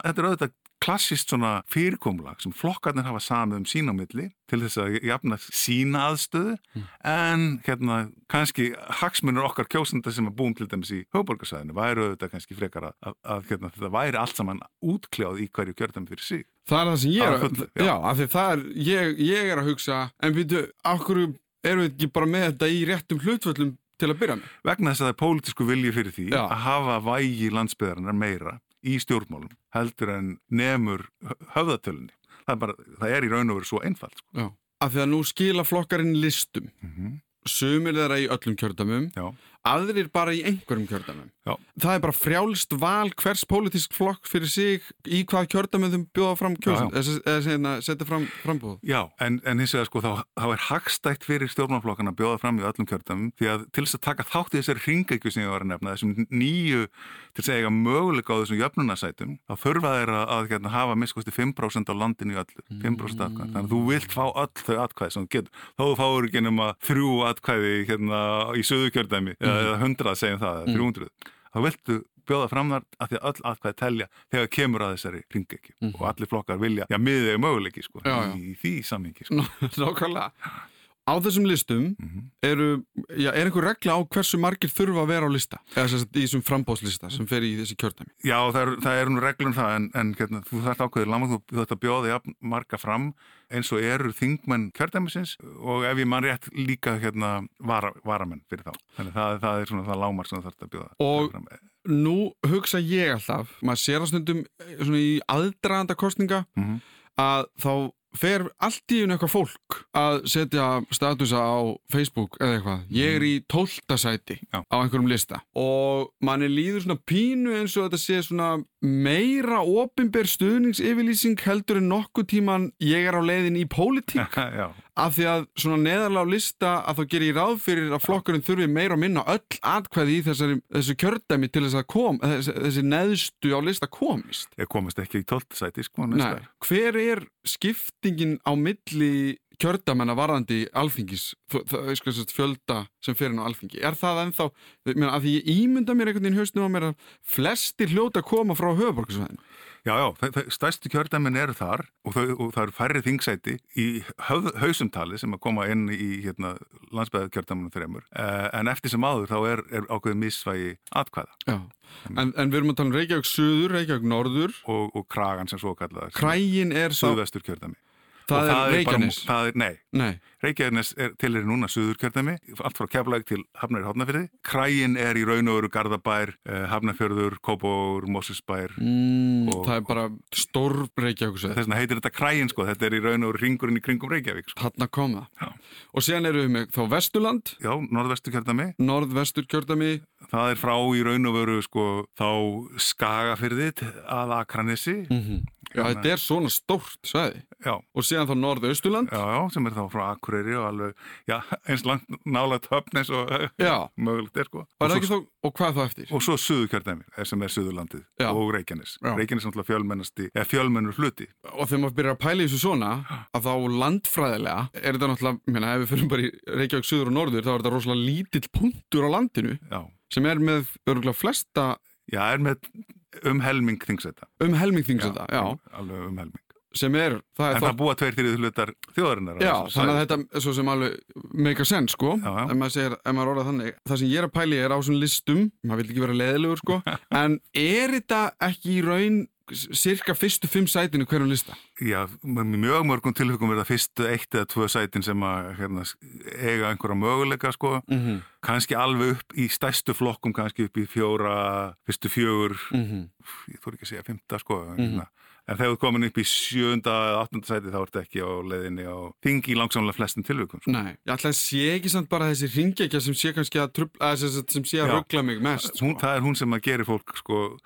þetta er auðvitað klassist svona fyrirkomlag sem flokkarnir hafa samið um sín á milli til þess að jafna sína aðstöðu mm. en hérna kannski hagsmunur okkar kjósundar sem er búin til dæmis í höfuborgarsæðinu væri auðvitað kannski frekar að, að, að hérna, þetta væri allt saman útkljáð í hverju kjörðum fyrir sig. Það er það sem ég er að, að já, af því það er, ég, ég er að hugsa, en býtu, okkur erum við ekki bara með þetta í réttum hlutföllum til að byrja með? Vegna þess að það er pólitísku vilji fyrir því já. að hafa vægi landsbyðarinnar meira í stjórnmálum heldur en nefnur höfðatölunni. Það er, bara, það er í raun og veru svo einfalt. Sko. Af því að nú skila flokkarinn listum. Mm -hmm. Sumir þeirra í öllum kjördamum, Já. Aðrir bara í einhverjum kjördæmum. Já. Það er bara frjálst val hvers pólitísk flokk fyrir sig í hvað kjördæmum þeim bjóða fram eða eða setja fram frambúð. Já, en, en hins vegar sko þá, þá er hagstætt fyrir stjórnmálflokkana að bjóða fram í öllum kjördæmum því að til þess að taka þátt í þessari hringekju sem ég var að nefna, þessum nýju til þess að eiga möguleika á þessum jöfnunarsætum, þá þurfa þeir að, að hérna, hafa miskosti 5% á landinu í öllu, 5% atkvæði. Þannig að þú vilt fá öll þau atkvæði sem þú getur. Þó þú fáur ekki nema þrjú atkvæði hérna í söðu kjördæmi, eða 100 segjum það, eða 300. Þá viltu bjóða fram þar að því að öll atkvæði telja þegar kemur að þessari hringekju og allir flokkar vilja, já, miðið er möguleiki sko, Já, já. í því sammingi sko. Nákvæmlega. Á þessum listum eru, já, er einhver regla á hversu margir þurfa að vera á lista? Eða sem sagt í þessum frambóðslista sem fer í þessi kjördæmi? Já, það er, það er nú reglum það en, en hérna, þú þarft ákveðið láma þú þú þarft að bjóða jafn marga fram eins og eru þingmenn kjördæmisins og ef ég mann rétt líka hérna vara, varamenn fyrir þá. Þannig það, það er svona það lámar sem þú þarft að bjóða Og- fram. Nú hugsa ég alltaf, maður sér að stundum eh, í aðdraganda kostninga Mhm. að þá fer allt í einu eitthvað fólk að setja statusa á Facebook eða eitthvað. Ég er í tólta sæti Já. á einhverjum lista og manni líður svona pínu eins og þetta sé svona meira opinber stuðningsyfirlýsing heldur en nokkuð tíman ég er á leiðin í pólitík Já, af því að svona neðarlega á lista að þá gerir ég ráð fyrir að flokkurinn þurfi meira og minna öll atkvæði í þessari, þessu kjördæmi til þess að kom, þessi, þessi neðstu á lista komist. ég komist ekki í tóltasæti sko Nei, hver er skiptingin á milli kjördamenn að varðandi alþingis, sko fjölda sem fyrir inn á alþingi. Er það ennþá, að því ég ímynda mér einhvern veginn hausnum á mér að flestir hljóta koma frá höfuborgarsvæðinu. Já, já, stærstu kjördæmin eru þar og, þau, og það eru færri þingsæti í höf, hausumtali sem að koma inn í hérna, landsbæðu kjördæmunum þreymur uh, en eftir sem áður þá er, er ákveðið missvægi atkvæða. Já, en, en við erum að tala um Reykjavík Suður, Reykjavík Norður, og, og kragan sem svo kallaða Krægin er kjördæmi það er Reykjanes. Nei, Nei, Reykjanes er til er núna Suður kjördæmi allt frá Keflæk til Hafnari Hafnafyrði Krægin er í raun og veru Garðabær uh, Hafnafjörður, Kópóur, Mosesbær mm, Og- það er bara stór Reykjavík þess vegna heitir þetta Krægin sko þetta er í raun og veru ringurinn í kringum Reykjavík sko. Hanna kom það. Já. Og síðan eru við með þá Vesturland, Já, Norðvestur kjördæmi Norðvestur kjördæmi, Það er frá í raun og veru sko þá skagafyrðið að Akranessi. já þetta er svona stórt svæði. Já, Og síðan þá Norðausturland, já, já, sem er þá frá Akureyri og alveg, já, eins langt nála töfn eins og mögulegt er sko. Og svo, og hvað þá eftir? og svo Suðurkjördæmi sem er Suðurlandið og Reykjanes. Reykjanes er náttúrulega fjölmennasti, eða fjölmennur hluti. Og þegar maður byrjar að pæla í þessu svona, að þá landfræðilega, er þetta náttúrulega, mér ef við fyrir bara í Reykjavík Suður og Norður, þá er þetta rosalega lítill punktur á landinu, sem er með örgulega flesta já, er með um helming þingsetta. um helming þingsölda, já, Alveg um helming. sem er, það En er það þá búa tveir þrýðu hlutar þjóðarinnar. Já, þessu þannig að þetta er svo sem alveg make a sense, sko, Já, já. ef maður segir, ef maður orðað þannig. Það sem ég er að pæli er á svona listum, maður vil ekki vera leðilegur, sko, en er þetta ekki í raun cirka fyrstu fimm sætinu hverjum lista? Já, mjög mörgum tilfengum verða fyrstu eitt eða tvö sætin sem að hérna, eiga einhverja möguleika sko, Mm -hmm. kannski alveg upp í stærstu flokkum, kannski upp í fjóra, fyrstu fjögur, Mm ég þór ekki að segja fymta sko, hérna. en þegar þú komin upp í sjönda eða áttunda sæti þá ertu ekki á leiðinni á þingi langsamlega flestum tilfengum. Sko. Nei, að sé ekki samt bara þessi ringekja sem sé kannski að að, að ruggla mig mest, sko. Hún, það er hún sem að gera fólk sko,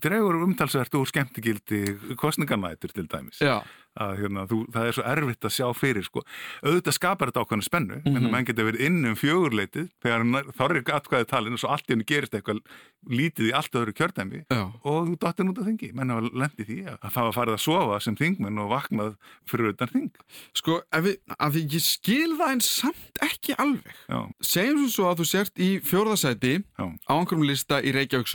dregur umtalsvert úr skemmtigildi kostninganætur til dæmis. Að hérna, þú, það er svo erfitt að sjá fyrir sko. auðvitað skapar þetta ákveðna spennu mm Mhm. -hmm. menn getur verið inn um fjögurleitið þegar þá er atkvæðið talin og svo allt í henni gerist eitthvað lítið í allt öðru kjördæmi já, og þú dottir út af þingi menn hafa lendið því að það var farið að sofa sem þingmenn og vaknað fyrir utan þing sko, að því ég skil það en samt ekki alveg. já, Segjum svo að þú sért í fjórðasæti já, á einhverjum lista í Reykjavík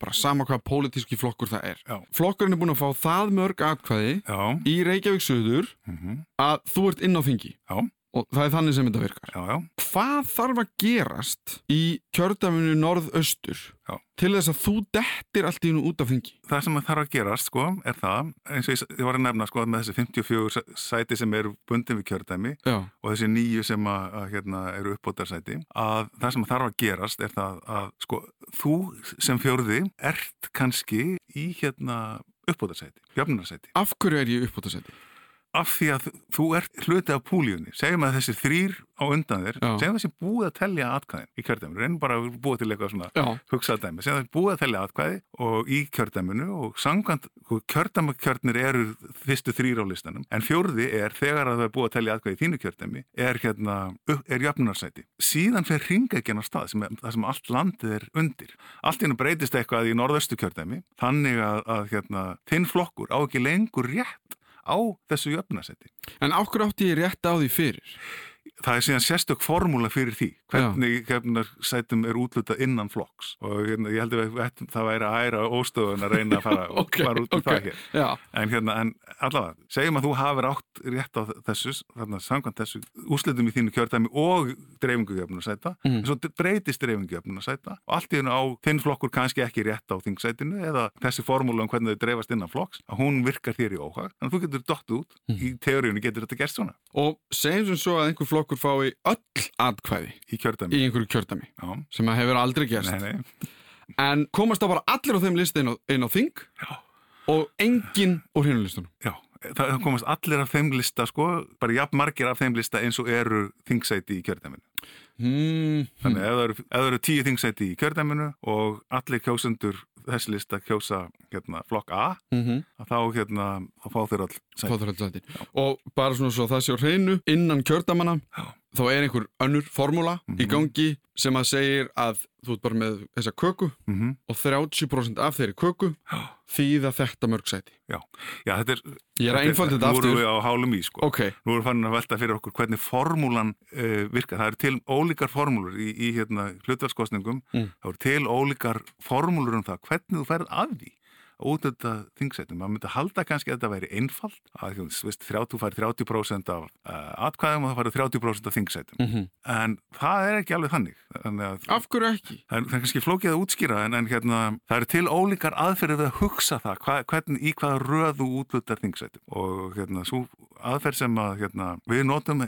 Bara sama hvað pólitíski flokkur það er. já, Flokkurinn er búin að fá það mörg atkvæði já, í Reykjavík Suður mm að þú ert inn á þingi. Já, og það er þannig sem þetta virkar. já, já, Hvað þarf að gerast í kjördæminu norðaustur Já. til þess að þú dettir allt í nú út af þingi? það sem þarf að gerast sko, er það, eins og ég, var að nefna sko, með þessi 54 sæ- sæti sem eru bundin við kjördæmi Já, og þessi nýju sem að, að hérna, eru uppbótarsæti að það sem þarf að gerast er það að sko, þú sem fjórði ert kannski í hérna uppbótarsæti, jöfnunarsæti af hverju er ég setja? Af því að þú ert hluti af púlíunni segjum að þessi þrýr á undan þér Já. segjum að þessi búið að tellja atkvæðin í kjördæminu, reynum bara að búa til eitthvað svona Já. hugsað dæmi, segjum að þessi búið að tellja atkvæði og í kjördæminu og samkvæmt kjördæmakjörnir eru fyrstu þrýr á listanum, en fjórði er þegar að það er búið að tellja atkvæði í þínu kjördæmi er hérna, er jöfnunarsæti síðan fyrir ringegjan á stað sem, er, það sem allt landið er undir allt hennu breytist eitthvað í norðaustu kjördæmi þannig að, að hérna, þinn flokkur á ekki lengur rétt á þessu jöfnunarsæti En ákkur átti ég rétt á því fyrir? Það er síðan sérstök formúla fyrir því hvernig hefnar, sætum er útlutað innan flokks og hérna, ég held að það væri að æra óstöðun að reyna að fara, Ok, fara út í ok. það hér Já. en, hérna, en allavega, segjum að þú hafir átt rétt á þessu, þarna samkvæmt þessu úslitum í þínu kjördæmi og dreifingujöfnun að sæta, Mhm. en svo breytist dreifingujöfnun að sæta og allt í hennu á þinn flokkur kannski ekki rétt á þingsætinu eða þessi formúla um hvernig þau dreifast innan flokks að hún virkar þér í óhag, að þú getur dott út Mhm. í teóriunni getur þetta gerst svona Og segjum sem svo að einhver flokkur fái öll atkvæði í í einhverju kjördæmi Já, sem að hefur aldrei gerst. nei, nei, En komast þá bara allir á þeim listi inn á, á þing já og enginn úr hinu listunum. Já, það komast allir af þeim lista sko, bara jafn margir af þeim lista eins og eru þingsæti í kjördæminu. Hmm. Þannig ef það eru, ef það eru tíu þingsæti í kjördæminu og allir kjósendur þessi lista kjósa hérna, flokk A, Mm -hmm. að þá, hérna, þá fá þeir all sæti. Og bara svona svo að það sé á hreinu innan kjördamanna Já. þá er einhver önnur formúla í Mhm. gangi sem að segir að þú ert bara með þessa köku Mm -hmm. og 30% af þeirri köku Já. þýða þetta mörg sæti. Já, já, þetta er... Ég er að einfalda þetta Nú erum aftur. við á hálum í, sko. Ok, Nú erum við fannin að velta fyrir okkur hvernig formúlan uh, virkar. Það eru til ólíkar formúlur í, í hérna, hlutvalskostningum. Mm. Það eru til ólíkar formúlur um það hvernig þú ferð að því út þetta þingsætum. Maður myndi halda kannski að þetta væri einfalt. Að þú veist, 30 fær 30% af uh, atkvæðum og það fær 30% af þingsætum. mm En það er ekki alveg þannig. Að af hverju ekki? Það er, það er kannski flókið að útskýra en, en hérna, það eru til ólíkar aðferðið að hugsa það hva, hvernig, í hvaða röðu útlutar þingsæti og hérna, svo aðferð sem að hérna, við notum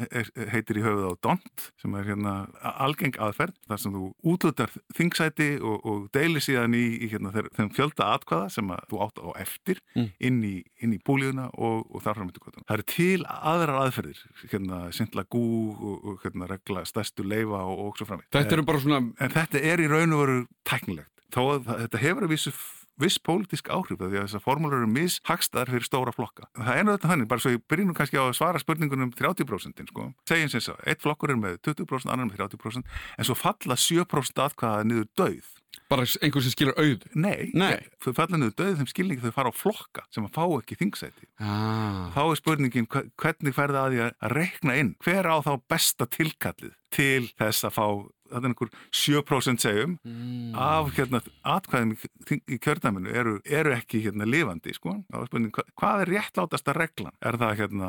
heitir í höfuð á DONT sem er hérna, algeng aðferð þar sem þú útlutar þingsæti og, og deilir síðan í, í hérna, þeim fjölda atkvæða sem að þú átt á eftir Mm. inn í, inn í búlíuna og, og þar fram Það eru til aðrar aðferðir hérna, sindla gú og, og hérna, regla stærstu leifa og, og svo fram Þetta eru bara svona, En þetta er í raun og veru tæknilegt. Þó að þetta hefur að vissu viss pólitísk áhrif því að þessar formúlur eru mishagstaðar fyrir stóra flokka. Það er þetta þannig, bara svo ég byrjum kannski á að svara spurningunum 30% sko. Segjum sem að eitt flokkur er með 20%, annar með 30% en svo falla 7% atkvæða niður döið. Bara einhver sem skilur auð. Nei, Nei. þau falla niður döið þeim skilningi þau fara á flokka sem að fá ekki þingsæti. Ah. Þá er spurningin hve- hvernig ferði að því að reikna inn hver á þá besta tilkallið til þess að fá þetta er einhver 7% segjum Mm. af hérna, atkvæðum í, kjördæminu eru, eru ekki hérna, lifandi sko. Þá er spurning, hva, hvað er réttlátasta reglan? Er það hérna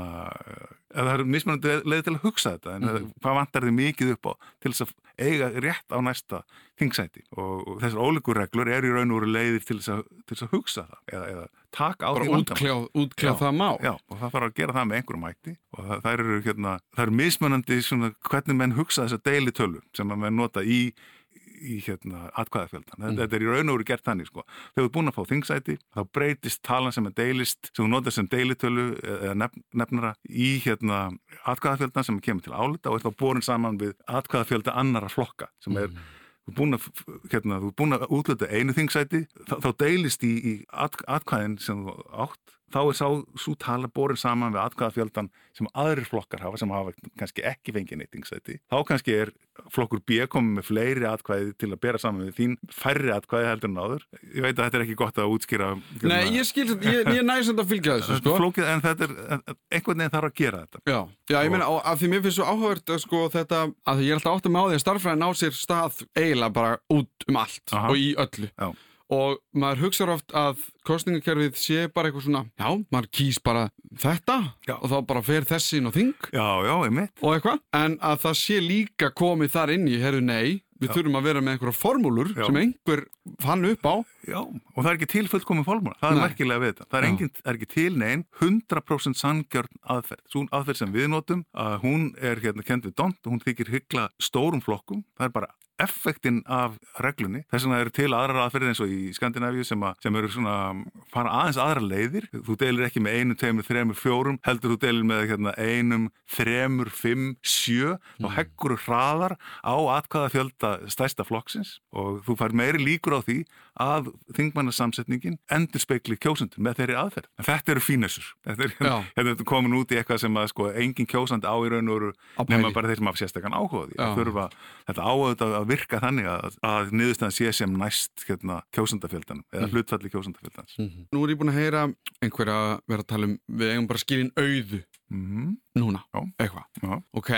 eða það eru mismunandi leið til að hugsa þetta en Mhm. hvað vantar þið mikið upp á til þess að eiga rétt á næsta þingsæti og, og þessar ólíkur reglur eru í raun og veru leiðir til þess að, til þess að hugsa það eða, eða taka á Bara því vandamál. útkljá, útkljá Já. það má. Já, og það þarf að gera það með einhverjum mætti og það, það eru hérna, það eru mismunandi svona, hvernig menn hugsa þessa deilitölu sem að menn nota í, í hérna, atkvæðafjöldan. Mm. Þetta er í raun og veru gert þannig, sko. Þegar þú er búin að fá þingsæti, þá breytist talan sem er deilist, sem þú notar sem deilitölu eða nefn, nefnara í hérna atkvæðafjöldan sem kemur til álita og er þá borin saman við atkvæðafjölda annara flokka sem er er búin að, hérna, þú er búin að útluta einu þingsæti, þá, þá deilist í, í at, atkvæðin sem þú átt þá er sá, svo tala borin saman við atkvæðafjöldan sem aðrir flokkar hafa sem hafa kannski ekki fengið neitt þingsæti þá kannski er flokkur B komið með fleiri atkvæði til að bera saman við þín færri atkvæði heldur en áður ég veit að þetta er ekki gott að útskýra Nei, ég skil ég, ég næst að fylgja þessu, sko. flókið, en þetta er einhvern veginn þarf að gera þetta Já, já, ég meina, af því mér finnst svo að sko þetta, að ég er alltaf átt að með á því að starffræðin á sér stað eiginlega bara út um allt Aha. og í öllu. Já. Og maður hugsa oft að kostningakerfið sé bara eitthvað svona, já, maður kýs bara þetta Já. og þá bara fer þessi inn á þing já, já, og eitthvað. En að það sé líka komið þar inn í, herru, nei, Við þurfum að vera með einhverja formúlur sem einhver fann upp á. Já, og það er ekki til fullkomin fólmúla, það er merkilega við þetta. Það er, engin, er ekki til neinn 100% sangjörn aðferð. Svo aðferð sem við notum, að hún er hérna kend við dont og hún þykir hyggla stórum flokkum. Það er bara effektin af reglunni. Þess vegna eru til aðrar aðferðir eins og í Skandinavíu sem, að, sem eru svona fara aðeins aðra leiðir. Þú delir ekki með einum, tveimur, þremur, fjórum, heldur þú delir með hérna, einum, þremur, fimm, sjö Mm. og heggur hraðar á atkvæða fjölda stæsta flokksins og þú fær meiri líkur á því að þingmannasamsetningin endur speikli kjósundur með þeirri aðferð. En þetta eru fínessur. Þetta er, er komin út í eitthvað sem að sko, engin kjósandi á í raun og pæli. nema bara þeir sem hafa sérstakann áhuga á því. Já. Að Þurfa, þetta áhuga að virka þannig að, að niðurstaðan sé sem næst hérna, kjósandafjöldan eða Mm. hlutfalli kjósandafjöldans. Mm. Nú er ég búin að heyra einhverja vera að tala um, við eigum bara skilin auðu Mm núna, Já. eitthvað. Já. Ok,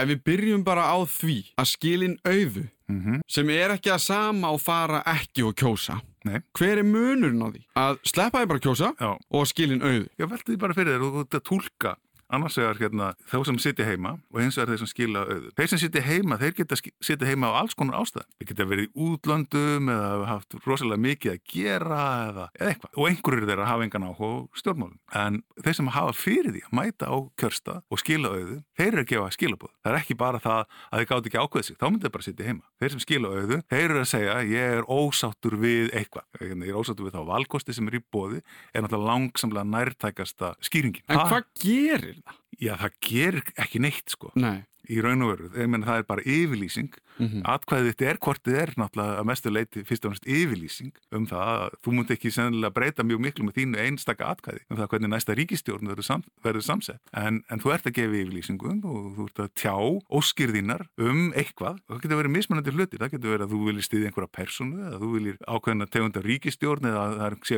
ef við byrjum bara á því að skilin auðu -hmm. sem er ekki að sama og fara ekki og kjósa. Nei. Hver er munurinn á því? Að sleppa því bara að kjósa Já. og að skilin auðu. Já, veltu því bara fyrir þér og þú ert að tólka annars vegar hérna þá sem sitja heima og hins vegar þeir sem skila auður. Þeir sem sitja heima, þeir geta sitja heima á alls konar ástæðum. Þeir geta verið í útlöndum eða haft rosalega mikið að gera eða, eða eitthvað. Og einhverjur þeirra hafa engan áhuga á stjórnmálum. En þeir sem hafa fyrir því að mæta á kjörsta og skila auðu, þeir eru að gefa skilabóð. Það er ekki bara það að þeir gátt ekki ákveð sig, þá myndi þeir bara sitja heima. Þeir sem skila auðu, þeir eru að segja ég er ósáttur við eitthvað. Ég er ósáttur við þá valkosti sem er í bóði er náttúrulega langsamlega nærtækasta skýringin. En hvað gerir það? Já, það gerir ekki neitt sko Nei. í raun og veru, það er bara yfirlýsing Mm atkvæðið þetta er hvort þið er náttúrulega að mestu leiti fyrst og næst yfirlýsing um það að þú múnt ekki sennilega breyta mjög miklu með þínu einstaka atkvæði um það hvernig næsta ríkistjórn verður, sam, verður samsett. En, en þú ert að gefa yfirlýsingum og þú ert að tjá óskir þínar um eitthvað. Og það getur verið mismunandi hluti, það getur verið að þú viljir stiðja einhverja personu eða þú viljir ákveðina tegunda ríkistjórn eða það er sé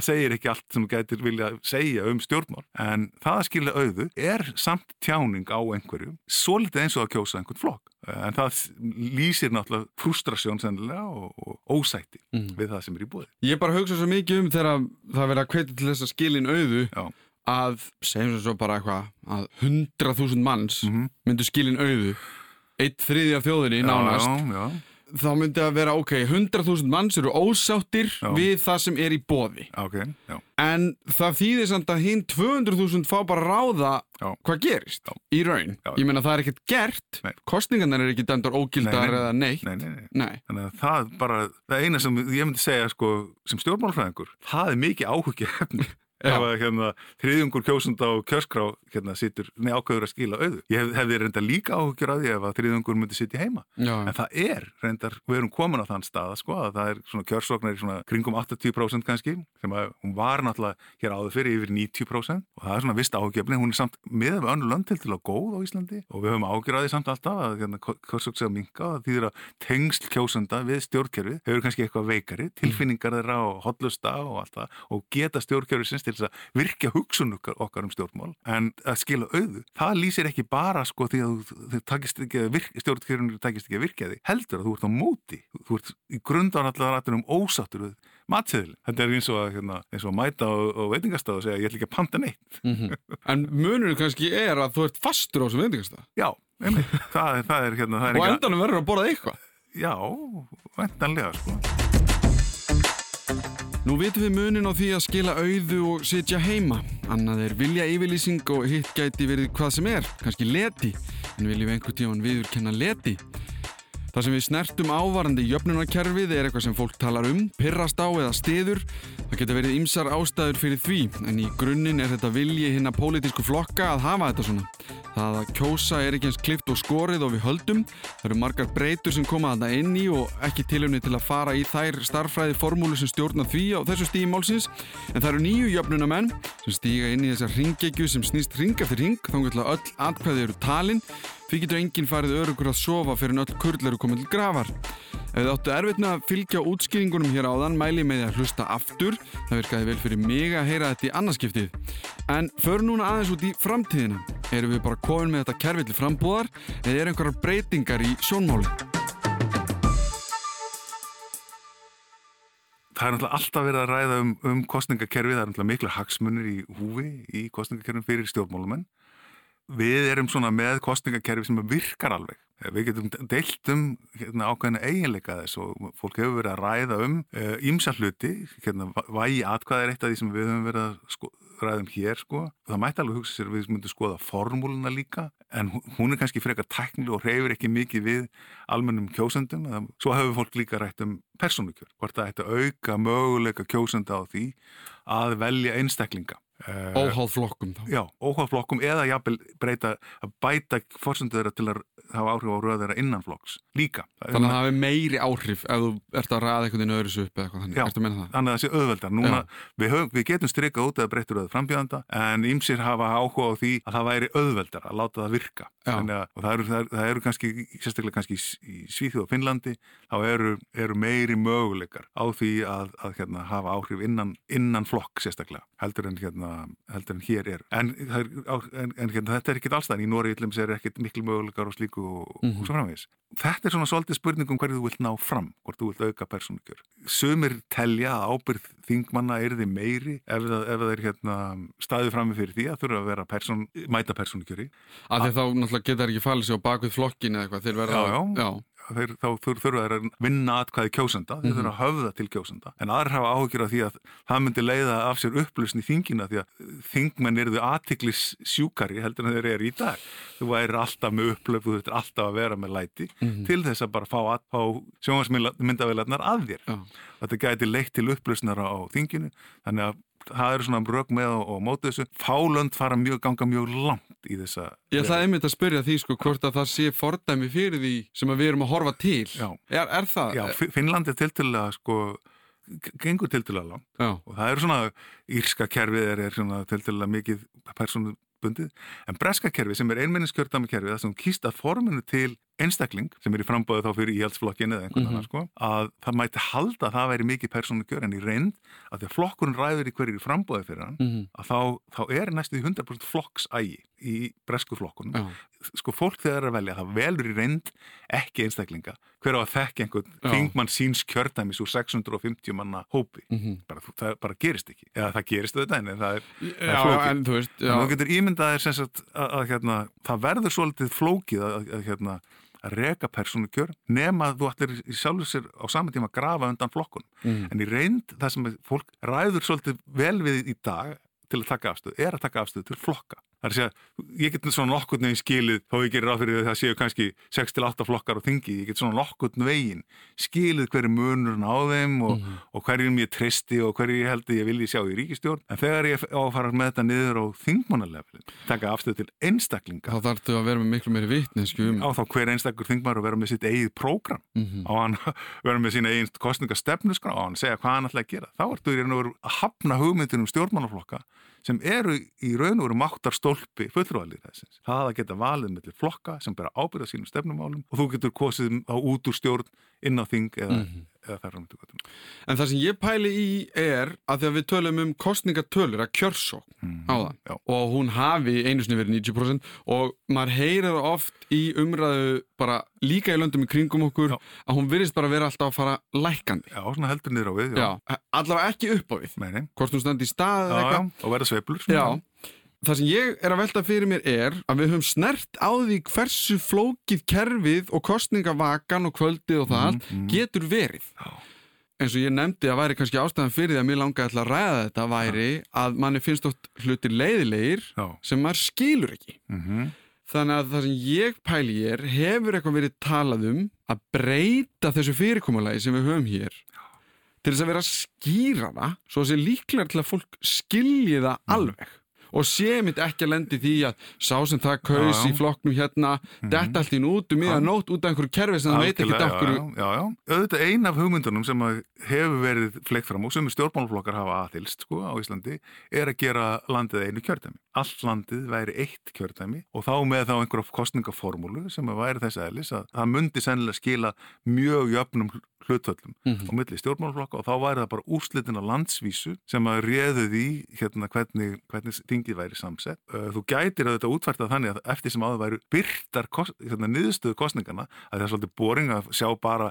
einhver getur segir ekki allt sem gætir vilja segja um stjórnmál en það að skilja auðu er samt tjáning á einhverju svo litið eins og að kjósa einhvern flokk en það lýsir náttúrulega frustrasjón sennilega og, og ósætti Mhm. við það sem er í búið Ég bara hugsa svo mikið um þegar það verið að hvetja til þess að skilin auðu Já. að, segjum svo bara eitthvað að 100.000 manns mm -hmm. myndu skilin auðu eitt þriði af þjóðinni nánast já, já, þá myndi að vera, ok, 100.000 manns eru ósáttir Já. við það sem er í bóði ok, já, en það þýðir samt að hinn 200.000 fá bara ráða Já. hvað gerist Já. í raun ég meina það er ekkert gert Nei. kostningarnar er ekki dæmdar ógildar eða neitt nei, nei, nei. Þannig að það bara, það eina sem ég myndi segja sko, sem stjórnmálfræðingur, það er mikið áhugjefni Já. Ef að hérna, þriðjungur kjósunda á kjörskrá hérna, situr með ákveður að skila auðu. Ég hef, hefði reynda líka áhugjur að því ef að þriðjungur myndi sitja heima. Já. En það er reyndar, við erum komin á þann stað sko, að það er svona kjörsóknar í svona kringum 80% kannski, sem að hún var náttúrulega hér áður fyrir yfir 90% og það er svona vist áhugjefni, hún er samt með við önnu lönd til til að góð á Íslandi og við höfum áhugjur að því samt alltaf að hérna, kjörsók til þess að virkja hugsun okkar, okkar um stjórnmál en að skila auðu, það lýsir ekki bara sko því að þau takist ekki að virka því heldur að þú ert á móti, þú ert í grundan allar rættunum ósáttur við matseðil þetta er eins og að, hérna, eins og að mæta á, á veitingastað og segja ég ætla ekki að panta neitt. Mhm. En munurinn kannski er að þú ert fastur á þessum veitingastað. Já, einmitt, það, er- það er hérna það er og ekki endanum verður að borða eitthvað. Já, vendanlega sko Nú vitum við munin á því að skila auðu og sitja heima. Annað er vilja yfirlýsing og hitt gæti verið hvað sem er, kannski leti. En viljum einhver tíman viðurkenna leti? Það sem við snertum ávarandi jöfnunarkerfið er eitthvað sem fólk talar um, pirrast á eða stiður. Það geta verið ymsar ástæður fyrir því, en í grunninn er þetta vilji hinna pólitísku flokka að hafa þetta svona. Það að kjósa er ekki eins klift og skorið og við höldum. Það eru margar breytur sem koma þarna inn í og ekki tilumni til að fara í þær starffræði formúlu sem stjórna því á þessu stígi málsins. En það eru nýju jöfnunamenn sem stíga inn í þessa ringegju sem snýst ring eftir ring, þá getur öll atkvæði eru talin. Því getur enginn farið örugur að sofa fyrir en öll kurl eru komið til grafar. Ef þið áttu erfitt með að fylgja útskýringunum hér áðan, mæli með því að hlusta aftur. Það virkaði vel fyrir mig að heyra þetta í annarskiptið. En för núna aðeins út í framtíðina. Erum við bara komin með þetta kerfi til frambúðar eða er einhverjar breytingar í sjónmáli? það er náttúrulega alltaf verið að ræða um, um kostningakerfi, það er náttúrulega miklu hagsmunir í húfi í kostningakerfin fyrir stjórnmálumenn. Við erum svona með kostningakerfi sem virkar alveg. Við getum deilt um hérna, ákveðina eiginleika þess og fólk hefur verið að ræða um ímsa uh, hluti, hérna, vægi atkvæð er eitt af því sem við höfum verið að sko, ræðum hér sko. Það mætti alveg hugsa sér að við myndum skoða formúluna líka en hún er kannski frekar tæknileg og reyfur ekki mikið við almennum kjósendum. Svo hefur fólk líka rætt um persónukjör, hvort það ætti að auka möguleika kjósenda á því að velja einstaklinga. Óháð flokkum þá. Já, óháð flokkum eða jafnvel breyta að bæta fórsöndu þeirra til að hafa áhrif á röð þeirra innan flokks líka. Þannig að það hefur meiri áhrif ef þú ert að ræða einhvern veginn öðru svo upp eða eitthvað þannig. Já, Ertu að menna það? þannig að það sé auðveldar. Núna, við, höfum, við getum strykað út eða breytur röð frambjöðanda en ymsir hafa áhuga á því að það væri auðveldar að láta það virka. Að, og það eru, það, eru, það eru kannski, sérstaklega kannski í Svíþjóð og Finnlandi, þá eru, eru meiri möguleikar á því að, að hérna, hafa áhrif innan, innan flokk sérstaklega heldur en, hérna, heldur en hér er. En, en, en hérna, þetta er ekkit allstæðan. Í Nóri illum er ekkit miklu möguleikar og slíku og, mm -hmm. og svo framvegis. Þetta er svona svolítið spurning um hverju þú vilt ná fram, hvort þú vilt auka persónukjör. Sumir telja að ábyrð þingmanna er þið meiri ef það, ef það er hérna, staðið frammi fyrir því að þurfa að vera person, mæta persónukjöri. Af því þá náttúrulega geta ekki falið sér á bakvið flokkin eða eitthvað. Já, já. já. Þeir, þá þurfa þeir að vinna atkvæði kjósenda, þeir þurfa að höfða til kjósenda en aðra hafa áhugir af því að það myndi leiða af sér upplösn í þingina því að þingmenn eru þau aðtiklis sjúkari heldur en þeir eru í dag þú væri alltaf með upplöf, þú þurftir alltaf að vera með læti mm -hmm. til þess að bara fá, fá sjónvarsmyndavélarnar að þér Já. þetta gæti leitt til upplösnara á þinginu þannig að það eru svona rög með og, og mótið þessu. Fálönd fara mjög, ganga mjög langt í þessa Ég ætlaði einmitt að spyrja því sko hvort að það sé fordæmi fyrir því sem við erum að horfa til. Er, er það? Já, Finnland er til til að sko gengur til til að langt. Já. og það eru svona írska kerfið er, er svona til til að mikið persónu bundið, en breska kerfi sem er einmenninskjörðdami kerfi, það sem kýst að forminu til einstakling sem er í frambóðu þá fyrir íhaldsflokkinu eða einhvern annan mm -hmm. sko, að það mæti halda að það væri mikið persónu gjör en í reynd að því að flokkurinn ræður í hverjir í frambóðu fyrir hann, mm -hmm. að þá, þá er næstu því 100% flokksægi í bresku flokkunum. Já. Sko fólk þegar að velja, það velur í reynd ekki einstaklinga. Hver á að þekka einhvern þingmann síns kjördæmis úr 650 manna hópi. Mm -hmm. bara, það bara gerist ekki. Eða það gerist þetta en það er, það er flókið. En þú já. Getur sagt að, að, að hérna, það verður svolítið flókið að hérna að reka persónu kjör nema að þú ætlir í sjálfur sér á saman tíma að grafa undan flokkun mm. en í reynd það sem fólk ræður svolítið vel við í dag til að taka afstöð er að taka afstöð til flokka Það er að segja, ég get svona nokkurn veginn skilið, þó ég gerir ráð fyrir það séu kannski 6-8 flokkar á þingi, ég get svona nokkurn veginn skilið hverju munurinn á þeim og, mm -hmm. og hverjum ég tristi og hverju ég held að ég vilji sjá í ríkistjórn. En þegar ég á að fara með þetta niður á þingmannaleflin, taka afstöð til einstaklinga. Þá þarf þú að vera með miklu meiri vitninsku um. Á þá hver einstakur þingmar og vera með sitt eigið prógram, mm -hmm. á hann vera með sína eigin kostningastefnusgra og hann segja hvað hann ætla að gera. Þá ertu í raun og veru að hafna hugmyndin um stjórnmannaflokka sem eru í raun og veru máttarstólpi fullrúalið þessins. Það að geta valið með flokka sem bera ábyrða sínum stefnumálum og þú getur kosið á út úr stjórn inn á þing eða, mm -hmm. Eða þar á mjög En það sem ég pæli í er að því að við tölum um kostningatölur að kjörsók mm -hmm. á það Já. og hún hafi einu sinni verið 90% og maður heyrir oft í umræðu bara líka í löndum í kringum okkur Já. að hún virðist bara vera alltaf að fara lækandi. Já, svona heldur niður á við. Já, Já allavega ekki upp á við. Meini. Hvort hún standi í stað eða eitthvað. Já, og verða sveiflur. Já, Það sem ég er að velta fyrir mér er að við höfum snert á því hversu flókið kerfið og kostningavakan og kvöldið og það allt mm, mm. getur verið. Já. En svo ég nefndi að væri kannski ástæðan fyrir því að mér langaði að ræða þetta væri Já. að manni finnst oft hlutir leiðilegir Já. sem maður skilur ekki. Mm -hmm. Þannig að það sem ég pæli er hefur eitthvað verið talað um að breyta þessu fyrirkommalagi sem við höfum hér til þess að vera að skýra það svo að það sé líklar til að fólk skilji það mm. alveg og sé mitt ekki að lendi því að sá sem það kaus í flokknum hérna mm detta allt í nútu um miðan nót út af einhverju kerfi sem það veit ekki okkur auðvitað ein af hugmyndunum sem hefur verið fleikt fram og sem stjórnmálflokkar hafa aðtilst sko á Íslandi er að gera landið einu kjördæmi. Allt landið væri eitt kjördæmi og þá með þá einhverja kostningaformúlu sem væri þess aðlis að það myndi sennilega skila mjög jöfnum hlutvöllum mm -hmm. á milli stjórnmálflokka og þá væri það bara úrslitin á landsvísu sem að réðu því hérna hvernig, hvernig þingið væri samsett. Þú gætir að þetta útfærta þannig að eftir sem áður væri byrtar hérna, niðurstöðu kostningana að það er svolítið boring að sjá bara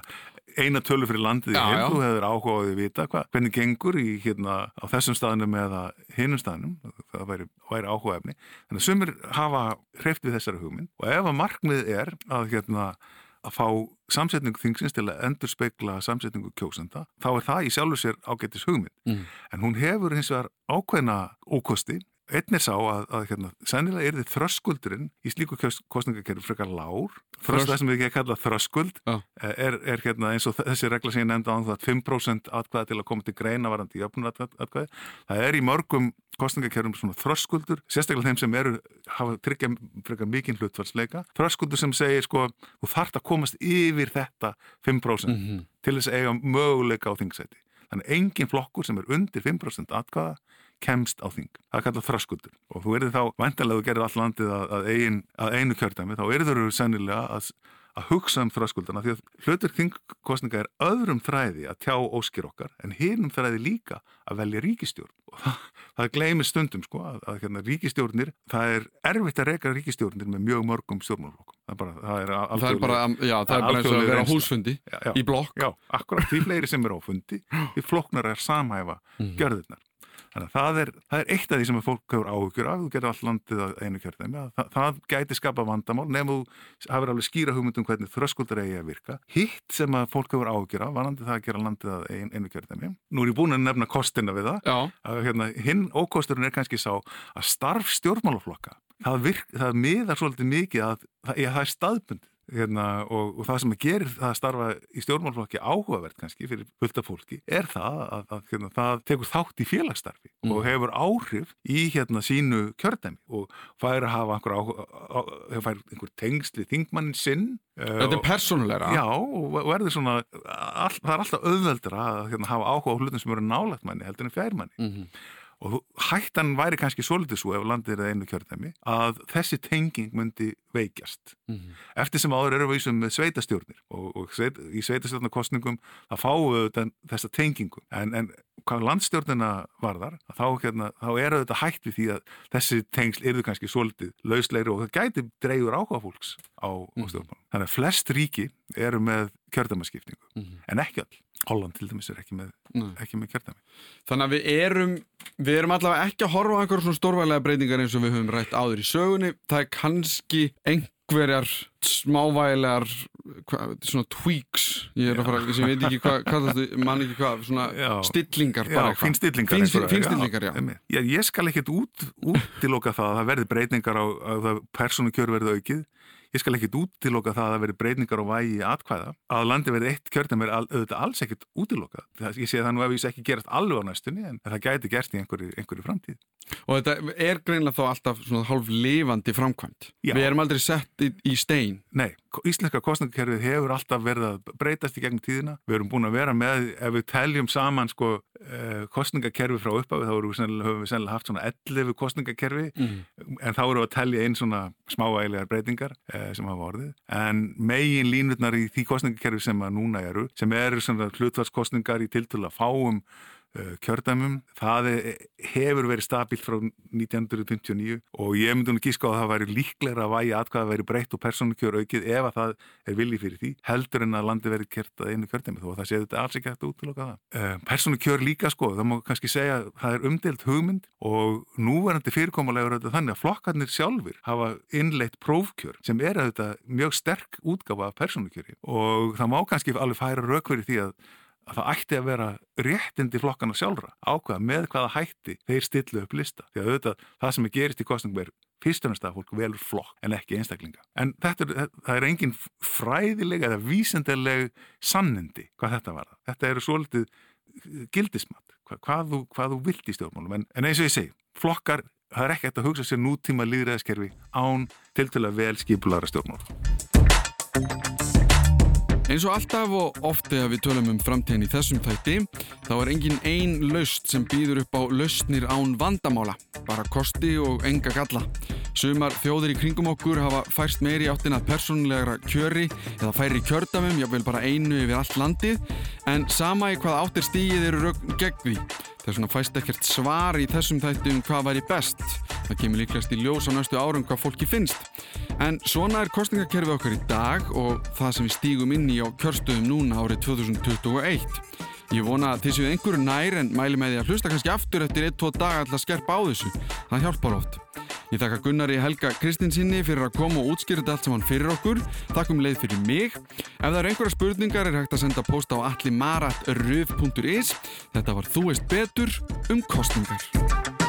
eina tölu fyrir landið í heim, þú hefur áhugaðið að vita hva, hvernig gengur í hérna á þessum staðnum eða hinnum staðnum, það væri, væri áhugaðefni. Þannig að sumir hafa hreift við þessari hugmynd og ef að markmið er að hérna að fá samsetningu þingsins til að endur speikla samsetningu kjósenda, þá er það í sjálfur sér ágættis hugmynd. Mm. En hún hefur hins vegar ákveðna ókosti. Einn er sá að, að hérna, sennilega er þið þröskuldurinn í slíku kostningakerfi frekar lár. Þröst það sem við ekki að kalla þröskuld oh. er, er hérna, eins og þessi regla sem ég nefndi á það 5% atkvæða til að koma til greina varandi í öfnum atkvæði. Það er í mörgum kostningakerfum svona þröskuldur, sérstaklega þeim sem eru hafa tryggja frekar mikinn hlutfallsleika. Þröskuldur sem segir sko, þú þart að komast yfir þetta 5% mm -hmm. til þess að eiga möguleika á þingsæti. Þannig engin flokkur sem er undir 5% atkvæða kemst á þing. Það kallað þröskuldur og þú erið þá, vantarlega þú gerir all landið að, að, ein, að einu kjördæmi, þá erið þau sennilega að að hugsa um þröskuldana því að hlutur þingkostninga er öðrum þræði að tjá óskir okkar en hinnum þræði líka að velja ríkistjórn og það, það gleymir stundum sko að, að hérna, ríkistjórnir, það er erfitt að reyka ríkistjórnir með mjög mörgum það er bara, það er er bara, já, það er bara eins og að vera húsfundi já, já, í blokk. Já, akkurat, því fleiri sem er á fundi, því flokknar er samhæfa mm. gjörðirnar Þannig að það er, það er eitt af því sem fólk hefur áhugjur af, þú getur all landið að einu kjörðæmi, það, það gæti skapa vandamál nefnum þú hafur alveg skýra hugmyndum hvernig þröskuldar eigi að virka. Hitt sem að fólk hefur áhugjur af, varandi það að gera landið að ein, einu kjörðæmi. Nú er ég búin að nefna kostina við það, að, hérna, hinn ókosturinn er kannski sá að starf stjórnmálaflokka, það, virk, það miðar svolítið mikið að það, það er staðbundið. Hérna, og, og það sem að gerir það að starfa í stjórnmálflokki áhugavert kannski fyrir fullta fólki er það að, að hérna, það tekur þátt í félagsstarfi mm. og hefur áhrif í hérna sínu kjördæmi og fær að hafa einhver, fær einhver tengsli þingmannin sinn Þetta er persónulegra. Já, og verður svona all, það er alltaf auðveldra að hérna, hafa áhuga á hlutum sem eru nálagt manni heldur en fjærmanni mm -hmm og hættan væri kannski svolítið svo ef landið er einu kjörðæmi að þessi tenging myndi veikjast mm -hmm. eftir sem áður eru við sem sveitastjórnir og, og sveit, í sveitastjórnarkostningum það fáu þessa tengingum en, en hvað landstjórnina varðar þá, hérna, þá eru þetta hætt við því að þessi tengsl eru kannski svolítið lausleiri og það gæti dreyður áhuga fólks á mm -hmm. stjórnmálum. Þannig að flest ríki eru með kjörðæmaskipningu mm -hmm. en ekki all Holland til dæmis er ekki með, með kjörtami. Þannig að við erum, við erum allavega ekki að horfa á einhverjum svona stórvælega breytingar eins og við höfum rætt áður í sögunni. Það er kannski einhverjar smávægilegar svona tweaks, ég er að fara, ég veit ekki hvað, hvað mann ekki hvað, svona já. stillingar. Fínstillingar. Fínstillingar, já. já. já. Ég skal ekkert út, útiloka það að það verði breytingar á, að persónu kjör verði aukið ég skal ekkit útiloka það að veri breyningar og vægi atkvæða. Að landi verið eitt kjörnum er auðvitað alls ekkit útiloka ég sé það nú ef ég sé ekki gerast alveg á næstunni en það gæti gerst í einhverju, einhverju framtíð. Og þetta er greinlega þá alltaf svona hálf lifandi framkvæmt Já. Við erum aldrei sett í, í stein. Nei, íslenska kostnækkerfið hefur alltaf verið að breytast í gegnum tíðina. Við erum búin að vera með, ef við teljum saman sko eh, kostningakerfi frá uppafi þá við höfum við sennilega haft svona 11 kostningakerfi mm. en þá eru við að telja einn svona smáægilegar breytingar. Eh, sem hafa orðið. En megin línutnar í því kostningakerfi sem að núna eru sem eru svona hlutvarskostningar í tiltölu að fáum kjördæmum. Það hefur verið stabílt frá 1959 og ég myndi nú gíska á að það væri líklega að atkvæða að væri breytt og persónukjör aukið ef að það er viljið fyrir því heldur en að landi verið kert að einu kjördæmi þó að það séu þetta alls ekki hægt að útloka það. Uh, persónukjör líka sko, það má kannski segja að það er umdelt hugmynd og núverandi fyrirkomulegur auðvitað þannig að flokkarnir sjálfur hafa innleitt prófkjör sem er auðvitað mjög sterk útgafa af persónukjöri og það má kannski alveg færa raukveri því að að það ætti að vera réttindi flokkana sjálfra ákveða með hvaða hætti þeir stillu upp lista. Því að auðvitað það sem er gerist í kostningum er fyrst og næst að fólk velur flokk en ekki einstaklinga. En þetta er, er engin fræðileg eða vísendileg sannindi hvað þetta var. Þetta eru svolítið gildismat, hvað, hvað, þú, hvað þú vilt í stjórnmálum. En, en eins og ég segi, flokkar, það er ekki eftir að hugsa sér nútíma líðræðiskerfi án til til að vel skipulara stjórnmálum. Eins og alltaf og oft þegar við tölum um framtíðin í þessum tætti þá er engin ein laust sem býður upp á lausnir án vandamála, bara kosti og enga galla. Sumar þjóðir í kringum okkur hafa færst meiri áttin að persónulegra kjöri eða færi kjördamum, jáfnveil bara einu yfir allt landið, en sama í hvað áttir stígið eru rögn gegn því. Það er svona fæst ekkert svar í þessum þættum hvað væri best. Það kemur líklegast í ljós á næstu árum hvað fólki finnst. En svona er kostningakerfið okkar í dag og það sem við stígum inn í á kjörstöðum núna árið 2021. Ég vona að þið séu einhverju nær en mæli með því að hlusta kannski aftur eftir 1-2 daga alltaf skerpa á þessu. Það hjálpar oft. Ég þakka Gunnari Helga Kristinsinni fyrir að koma og útskýra þetta allt saman fyrir okkur. Þakkum leið fyrir mig. Ef það eru einhverja spurningar er hægt að senda post á allimarat.ruf.is. Þetta var Þú veist betur um kostningar.